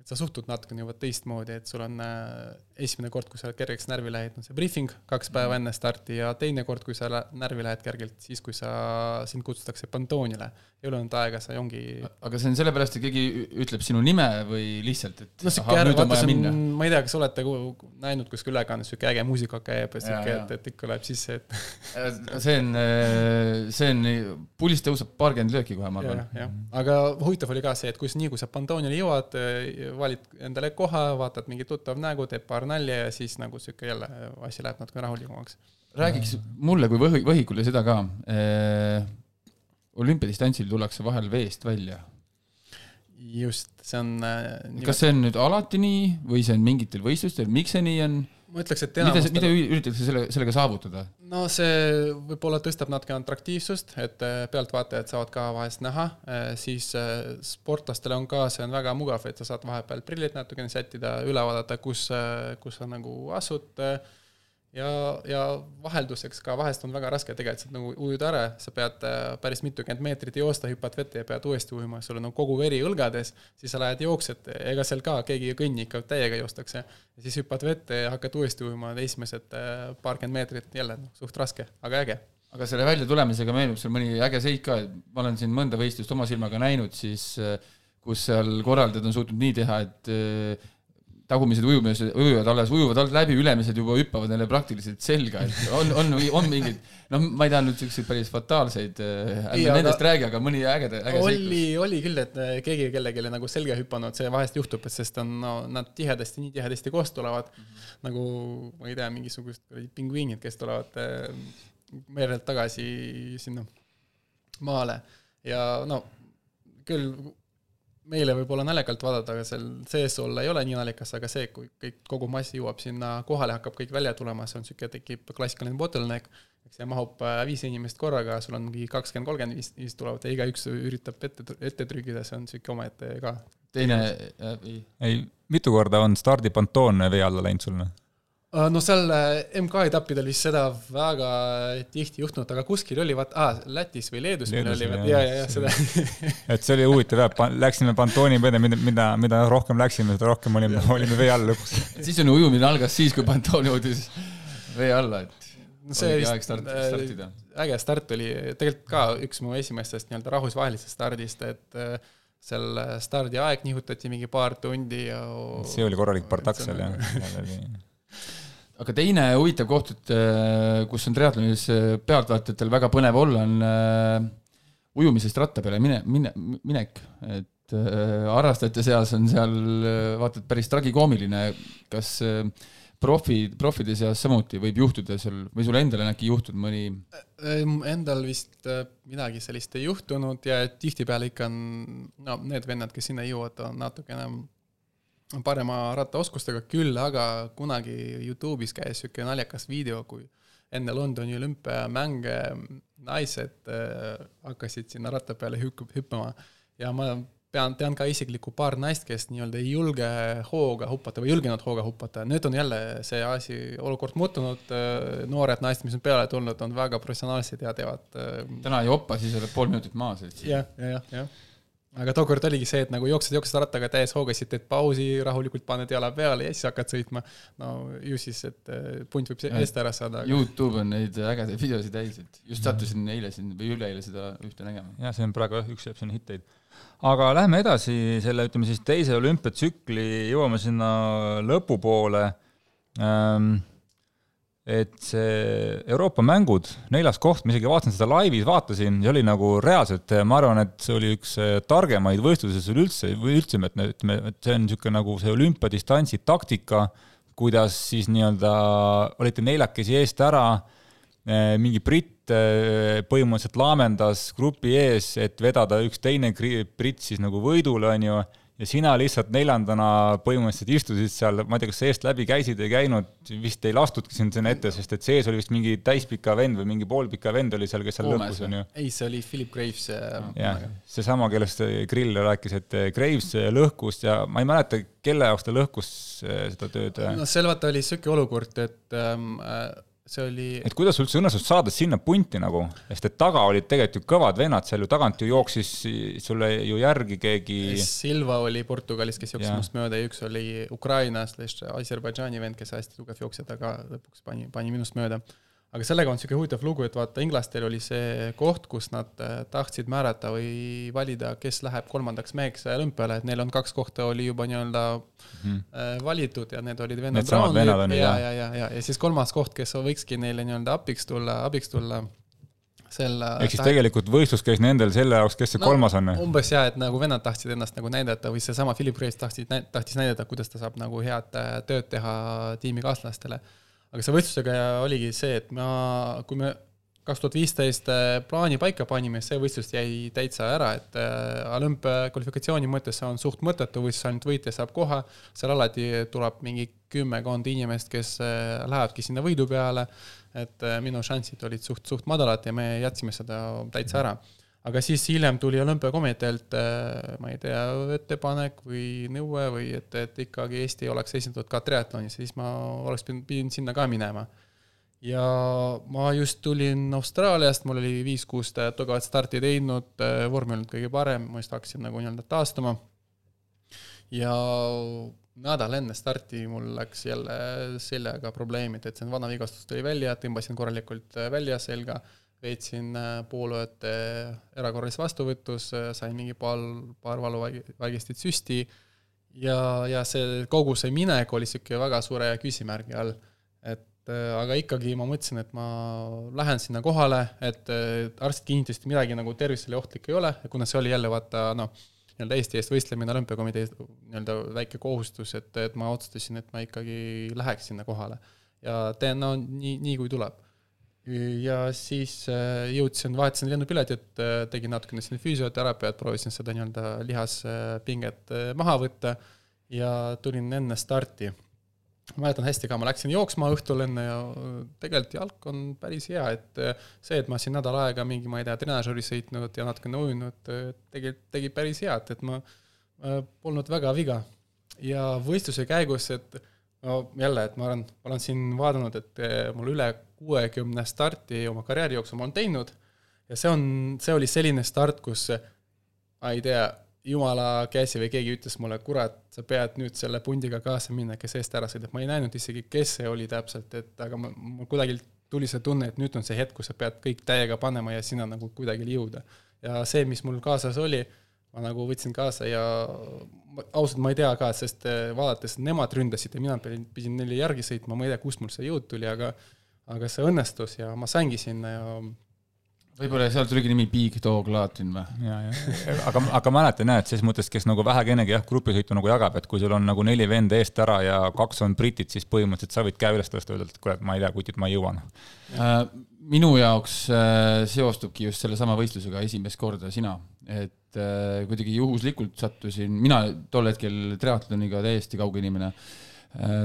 D: et sa suhtud natukene juba teistmoodi, et sul on äh, esimene kord, kui sa kergeks närvi lähed, on see briefing kaks päeva enne starti ja teine kord, kui sa närvi lähed kergelt, siis kui sa, sind kutsutakse pantoonile. ei ole olnud aega, sa ongi
A: aga see on sellepärast, et keegi ütleb sinu nime või lihtsalt, et
D: no äärm,
A: nüüd on vaja minna
D: ma ei tea, kas olete näinud kuskil ülekandes, sihuke äge muusika käib ja sihuke, et, et ikka läheb sisse, et
A: see on, see on, pulss tõuseb paarkümmend lööki kohe, ma arvan.,
D: aga huvitav oli ka see, et kus nii, kui sa pantoonile jõuad, valid endale koha, vaatad mingi tuttav nägu, teeb paar nalja ja siis nagu sihuke jälle asi läheb natuke rahulikumaks.
A: räägiks mulle kui võhi, võhikule seda ka. olümpiadistantsil tullakse vahel veest välja.
D: just, see on äh,
A: kas see on nüüd alati nii või see on mingitel võistlustel, miks see nii on?
D: Ma ütleks, et
A: mida, mida üritatakse selle, sellega saavutada?
D: no see võib-olla tõstab natuke atraktiivsust, et äh, pealtvaatajad saavad ka vahest näha, siis äh, sportlastele on ka, see on väga mugav, et sa saad vahepeal prillid natukene sättida, üle vaadata, kus, kus sa nagu asud. ja, ja vahelduseks ka vahest on väga raske tegelikult nagu ujuda ära, sa pead äh, päris mitukümmend meetrit joosta, hüppad vette ja pead uuesti ujuma, sul on nagu kogu veri õlgades, siis sa lähed jooksed, ega seal ka keegi ei kõnni, ikka täiega joostakse. ja siis hüppad vette ja hakkad uuesti ujuma, esimesed äh, paarkümmend meetrit jälle noh, suht raske, aga äge.
A: aga selle väljatulemisega meenub seal mõni äge seik ka, et ma olen siin mõnda võistlust oma silmaga näinud, siis äh, kus seal korraldajad on suutnud nii teha, et tagumised ujumised, ujujad alles ujuvad alt läbi, ülemised juba hüppavad neile praktiliselt selga, et on, on, on mingid, noh, ma ei taha nüüd siukseid päris fataalseid,
D: Ei,
A: ärme nendest räägi, aga mõni äge, äge
D: oli
A: seiklus.,
D: oli küll, et äh, keegi kellelegi nagu selga hüpanud, see vahest juhtub, et sest on no, nad tihedasti, nii tihedasti koos tulevad mm. -hmm. nagu ma ei tea, mingisugused pingviinid, kes tulevad äh, merelt tagasi sinna maale ja no küll meile võib olla naljakalt vaadata, aga seal sees olla ei ole nii naljakas, aga see, kui kõik, kogu mass jõuab sinna kohale, hakkab kõik välja tulema, see on niisugune, tekib klassikaline bottleneck, eks see mahub äh, viis inimest korraga, sul on mingi kakskümmend, kolmkümmend viis, viis tulevad ja igaüks üritab ette, ette trügida, see on niisugune omaette ka.
A: teine ei,
B: ei, mitu korda on stardipantoon vee alla läinud sul?
D: No seal äh, MK-etappidel vist seda väga tihti juhtunud, aga kuskil oli vaata ah,, Lätis või Leedus meil
B: Leedus
D: oli, ja, ja, ja seda
B: et see oli huvitav jah, läksime pantooni peale, mida, mida, mida rohkem läksime, seda rohkem olime, olime vee all lõpuks.
A: siis on ujumine algas siis, kui Pantoni jõudis vee alla, et
D: No see vist-
A: aeg start,
D: äh,
A: startida.
D: äge start oli tegelikult ka üks mu esimestest nii-öelda rahvusvahelisest stardist, et äh, seal stardiaeg nihutati mingi paar tundi ja
B: see oli korralik partak
D: See on
B: seal
D: nagu-
B: jah.
A: aga teine huvitav koht, et äh, kus on triatlonis äh, pealtvaatajatel väga põnev olla, on äh, ujumisest ratta peale mine, mine, minek, et harrastajate seas on seal vaata et päris tragikoomiline, kas profi, profide seas samuti võib juhtuda sul või sul endal on äkki juhtunud mõni?
D: Endal vist midagi sellist ei juhtunud ja tihtipeale ikka on, no need vennad, kes sinna jõuavad, on natukene parema rattaoskustega, küll aga kunagi Youtube'is käis niisugune naljakas video, kui enne Londoni olümpiamänge naised äh, hakkasid sinna ratta peale hüpp-, hüppama. Ja ma pean, tean ka isiklikku paar naist, kes nii-öelda ei julge hooga hüpata või julgenud hooga hüpata, nüüd on jälle see asi, olukord muutunud, noored naised, mis on peale tulnud, on väga professionaalsed ja teevad
A: äh, täna ei hoppa, siis oled pool minutit maas,
D: jah, jah, jah aga tookord oligi see, et nagu jooksed, jooksed rattaga täies hooga, siis teed pausi, rahulikult paned jala peale ja siis hakkad sõitma. no ju siis, et äh, punt võib eest ära saada
A: aga.... Youtube on neid ägedaid videosid täis, et just sattusin eile siin või üleeile seda ühte nägema.
B: jah, see on praegu jah, üks jääb sinna hitteid aga lähme edasi selle, ütleme siis teise olümpiatsükli, jõuame sinna lõpupoole ähm,. Et see Euroopa mängud, neljas koht, ma isegi vaatasin seda laivis, vaatasin ja oli nagu reaalselt, ma arvan, et see oli üks targemaid võistluses üleüldse, või üldse, et ütleme, et see on niisugune nagu see olümpiadistantsi taktika, kuidas siis nii-öelda olite neljakesi eest ära Eh, mingi britt eh, põhimõtteliselt laamendas grupi ees, et vedada üks teine britt siis nagu võidule, on ju, ja sina lihtsalt neljandana põhimõtteliselt istusid seal, ma ei tea, kas sa eest läbi käisid ei käinud, vist ei lastudki sind sinna ette, sest et sees oli vist mingi täispika vend või mingi poolpika vend oli seal, kes seal lõpus, on ju.
D: ei, see oli Philip Graves.
B: jah, seesama, kellest Grill rääkis, et Graves lõhkus ja ma ei mäleta, kelle jaoks ta lõhkus seda tööd.
D: no seal vaata oli niisugune olukord, et ähm, see oli
B: et kuidas üldse õnnestus saada sinna punti nagu, sest et taga olid tegelikult ju kõvad vennad seal ju, tagant ju jooksis sulle ju järgi keegi.
D: Silva oli Portugalis, kes jooksis minust mööda ja üks oli Ukrainast, Aserbaidžaani vend, kes hästi tugev jooksja, ta ka lõpuks pani, pani minust mööda aga sellega on niisugune huvitav lugu, et vaata, inglastel oli see koht, kus nad äh, tahtsid määrata või valida, kes läheb kolmandaks meheks olümpiale, et neil on kaks kohta oli juba nii-öelda mm -hmm. valitud ja need olid vennad. Ju, jah? ja, ja, ja, ja, ja siis kolmas koht, kes võikski neile nii-öelda abiks tulla, abiks tulla selle
B: ehk siis tegelikult võistlus käis nendel selle jaoks, kes see no, kolmas on?
D: umbes jaa, et nagu vennad tahtsid ennast nagu näidata või seesama Philip Reis tahtis, tahtis näidata, kuidas ta saab nagu head äh, tööd teha tiimikaaslastele aga see võistlusega oligi see, et ma, kui me kaks tuhat viisteist äh, plaani paika panime, see võistlus jäi täitsa ära, et äh, olümpiakvalifikatsiooni mõttes see on suht mõttetu, võistlus ainult võitja saab koha, seal alati tuleb mingi kümmekond inimest, kes äh, lähevadki sinna võidu peale, et minu šansid olid suht, suht madalad ja me jätsime seda täitsa ära aga siis hiljem tuli olümpiakomiteelt, äh, ma ei tea, ettepanek või nõue või et, et ikkagi Eesti oleks esindatud ka triatlonis, siis ma oleks pidanud, pidin sinna ka minema. ja ma just tulin Austraaliast, mul oli viis-kuus tugevat starti teinud, äh, vorm ei olnud kõige parem, ma just hakkasin nagu nii-öelda taastuma. ja nädal enne starti mul läks jälle seljaga probleemid, et see vana vigastus tuli välja, tõmbasin korralikult äh, välja selga veetsin äh, poolööd erakorralises vastuvõtus, äh, sain mingi paar, paar valuvaigestit süsti ja, ja see kogu see minek oli niisugune väga suure küsimärgi all. et äh, aga ikkagi ma mõtlesin, et ma lähen sinna kohale, et arstid kinnitasid, et midagi nagu tervisele ohtlik ei ole, kuna see oli jälle vaata noh, nii-öelda Eesti eest võistlemine, olümpiakomitee nii-öelda väike kohustus, et, et ma otsustasin, et ma ikkagi läheks sinna kohale. ja teen no nii, nii kui tuleb ja siis äh, jõudsin, vahetasin lennupiletit, äh, tegin natukene siin füsioteraapiat, proovisin seda nii-öelda lihaspinget äh, maha võtta ja tulin enne starti. mäletan hästi ka, ma läksin jooksma õhtul enne ja tegelikult jalg on päris hea, et see, et ma siin nädal aega mingi, ma ei tea, treenažeeri sõitnud ja natukene ujunud, tegelikult tegi päris head, et ma polnud väga viga. ja võistluse käigus, et no jälle, et ma olen, olen siin vaadanud, et mul üle kuuekümne starti oma karjääri jooksul ma olen teinud ja see on, see oli selline start, kus ma ei tea, jumala käsi või keegi ütles mulle, kurat, sa pead nüüd selle pundiga kaasa minna, kes eest ära sõidab, ma ei näinud isegi, kes see oli täpselt, et aga ma, mul kuidagi tuli see tunne, et nüüd on see hetk, kus sa pead kõik täiega panema ja sinna nagu kuidagi jõuda. ja see, mis mul kaasas oli, ma nagu võtsin kaasa ja ausalt ma ei tea ka, sest vaadates, nemad ründasid ja mina pidin, neile järgi sõitma, ma ei tea, kust mul see jõud tuli, aga aga see õnnestus ja ma saingi sinna ja
A: võib-olla sealt tuligi nimi Big Dog Latin või?
B: ja, ja, aga, aga mäletan jah, et ses mõttes, kes nagu vähekenegi jah, grupisõitu nagu jagab, et kui sul on nagu neli venda eest ära ja kaks on britid, siis põhimõtteliselt sa võid käe üles tõsta, öelda, et kuule, ma ei tea, kutid, ma ei jõua noh
A: äh,. minu jaoks äh, seostubki just sellesama võistlusega esimest korda sina, et äh, kuidagi juhuslikult sattusin, mina tol hetkel triatloniga täiesti kauge inimene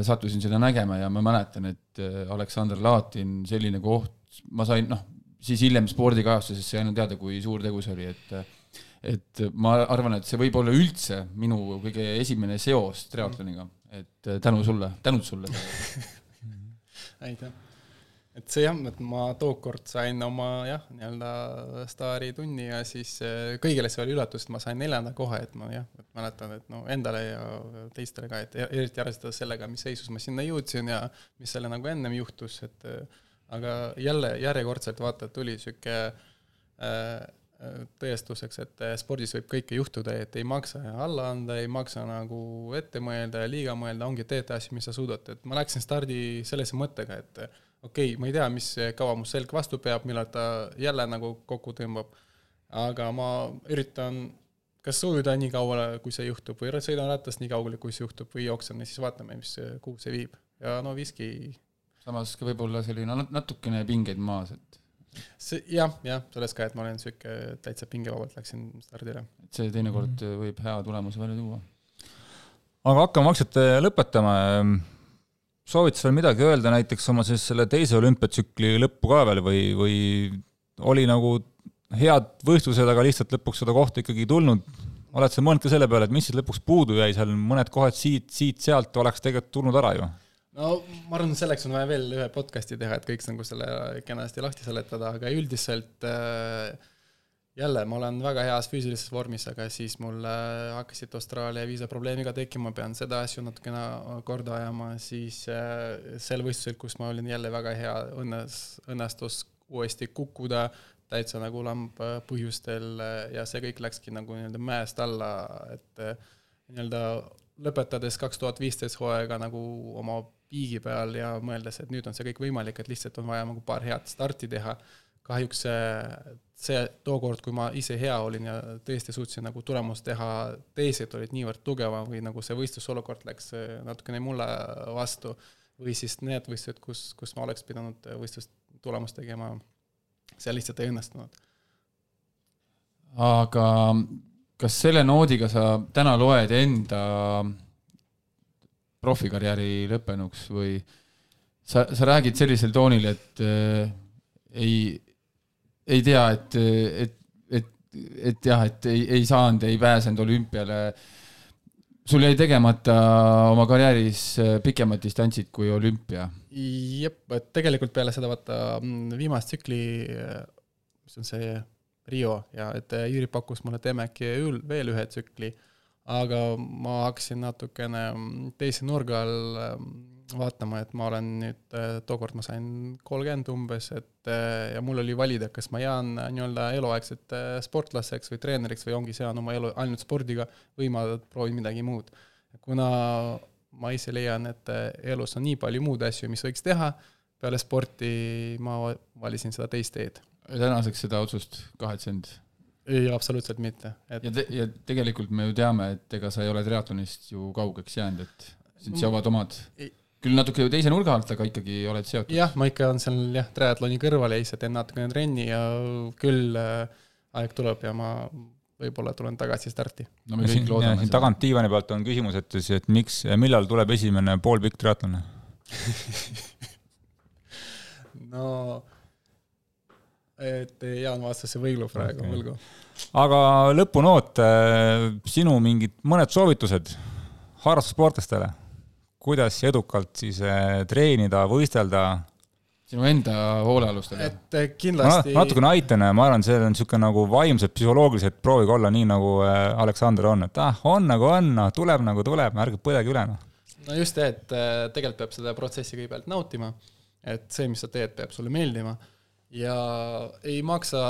A: sattusin seda nägema ja ma mäletan, et äh, Aleksander Laatin, selline koht, ma sain, noh, siis hiljem spordikajastuses sai ainult teada, kui suur tegu see oli, et et ma arvan, et see võib olla üldse minu kõige esimene seos triatloniga, et tänu sulle, tänud sulle
D: aitäh! Et see jah, et ma tookord sain oma jah, nii-öelda staaritunni ja siis eh, kõigile see oli üllatus, et ma sain neljanda koha, et ma jah, et mäletan, et no endale ja teistele ka, et eriti arvestades sellega, mis seisus ma sinna jõudsin ja mis selle nagu ennem juhtus, et aga jälle järjekordselt vaata, tuli sihuke äh, tõestuseks, et spordis võib kõike juhtuda, et ei maksa alla anda, ei maksa nagu ette mõelda ja liiga mõelda, ongi teete asju, mis sa suudad, et ma läksin stardi sellise mõttega, et okei okay,, ma ei tea, mis kaua mu selg vastu peab, millal ta jälle nagu kokku tõmbab, aga ma üritan kas ujuda nii kaua, kui see juhtub, või sõidan ratast nii kaugele, kui see juhtub, või jooksen ja siis vaatame, mis, kuhu see viib. ja no viski
A: samas ka võib-olla selline natukene pingeid maas, et
D: see jah, jah, selles ka, et ma olen niisugune täitsa pingevabalt läksin stardile.
A: et see teinekord mm -hmm. võib hea tulemuse välja tuua.
B: aga hakkame vaikselt lõpetama. Soovid sa veel midagi öelda näiteks oma siis selle teise olümpiatsükli lõppu ka veel või, või oli nagu head võistlused, aga lihtsalt lõpuks seda kohta ikkagi ei tulnud? oled sa mõelnud ka selle peale, et mis siis lõpuks puudu jäi seal, mõned kohad siit, siit-sealt oleks tegelikult tulnud ära ju?
D: no ma arvan, selleks on vaja veel ühe podcast'i teha, et kõik nagu selle kenasti lahti seletada, aga üldiselt äh, jälle, ma olen väga heas füüsilises vormis, aga siis mul äh, hakkasid Austraalia viisaprobleemiga tekkima, pean seda asju natukene korda ajama, siis äh, sel võistlusel, kus ma olin jälle väga hea, õnnes, õnnestus uuesti kukkuda täitsa nagu lamb põhjustel ja see kõik läkski nagu nii-öelda mäest alla, et nii-öelda lõpetades kaks tuhat viisteist hooaega nagu oma piigi peal ja mõeldes, et nüüd on see kõik võimalik, et lihtsalt on vaja nagu paar head starti teha. Kahjuks see, see tookord, kui ma ise hea olin ja tõesti suutsin nagu tulemust teha, teised olid niivõrd tugevad või nagu see võistlusolukord läks natukene mulle vastu või siis need võistlused, kus, kus ma oleks pidanud võistlust tulemust tegema, see lihtsalt ei õnnestunud.
A: aga kas selle noodiga sa täna loed enda profikarjääri lõppenuks või sa, sa räägid sellisel toonil, et äh, ei, ei tea, et, et, et, et jah, et ei, ei saanud, ei pääsenud olümpiale. sul jäi tegemata oma karjääris äh, pikemad distantsid kui olümpia.
D: jep, et tegelikult peale seda vaata mm, viimast tsükli, äh, mis on see Rio ja et äh, Jüri pakkus mulle teeme äkki veel ühe tsükli aga ma hakkasin natukene mm, teise nurga all mm, vaatama, et ma olen nüüd, äh, tookord ma sain kolmkümmend umbes, et äh, ja mul oli valida, kas ma jään äh, nii-öelda eluaegselt sportlaseks või treeneriks või ongi sean oma elu ainult spordiga või ma proovin midagi muud. kuna ma ise leian, et elus on nii palju muud asju, mis võiks teha, peale sporti ma valisin seda teist teed.
A: tänaseks seda otsust kahetsenud?
D: ei, absoluutselt mitte
A: et.... ja te-, ja tegelikult me ju teame, et ega sa ei ole triatlonist ju kaugeks jäänud, et sind seovad omad. Küll natuke teise nurga alt, aga ikkagi oled seotud.
D: jah, ma ikka olen seal jah, triatloni kõrval ja ise teen natukene trenni ja küll äh, aeg tuleb ja ma võib-olla tulen tagasi starti.
B: no me kõik loodame. siin tagant diivani pealt on küsimus, et siis, et miks, millal tuleb esimene poolpikk triatlon
D: no et Jaan vastas see võilu praegu okay. võlgu.
B: aga lõpunoot, äh, sinu mingid mõned soovitused harrastussportlastele, kuidas edukalt siis äh, treenida, võistelda?
A: sinu enda hoolealustel?
D: et äh, kindlasti
B: ma natukene aitan, ma arvan, see on niisugune nagu vaimselt, psühholoogiliselt, proovige olla nii, nagu Aleksander on, et ah, on nagu on, noh, tuleb nagu tuleb, ärge põdege üle, noh.
D: no just see, et tegelikult peab seda protsessi kõigepealt nautima, et see, mis sa teed, peab sulle meeldima ja ei maksa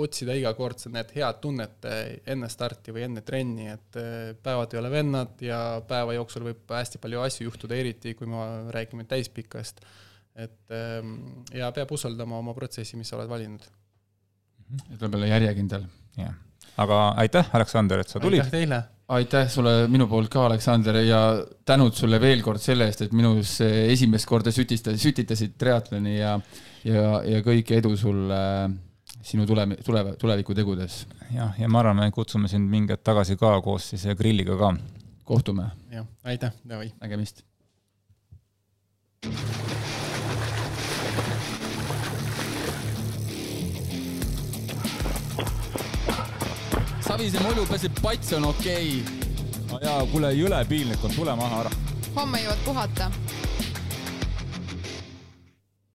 D: otsida iga kord need head tunnet enne starti või enne trenni, et eh, päevad ei ole vennad ja päeva jooksul võib hästi palju asju juhtuda, eriti kui me räägime täispikast. et ehm, ja peab usaldama oma protsessi, mis sa oled valinud
A: ja tuleb olla järjekindel.
B: jah, aga aitäh, Aleksander, et sa tulid.
D: aitäh teile.
A: aitäh sulle minu poolt ka, Aleksander, ja tänud sulle veel kord selle eest, et minus esimest korda sütista-, sütitasid triatloni ja, ja, ja kõike edu sulle sinu tule, tule, tulevikutegudes.
B: jah, ja ma arvan, me kutsume sind mingi hetk tagasi ka koos siis grilliga ka.
A: kohtume.
D: jah, aitäh, davai.
A: nägemist. Savise mulju peseb pats on okei okay..
B: no jaa, kuule, jõle piinlik on, tule maha ära.
C: homme jõuad puhata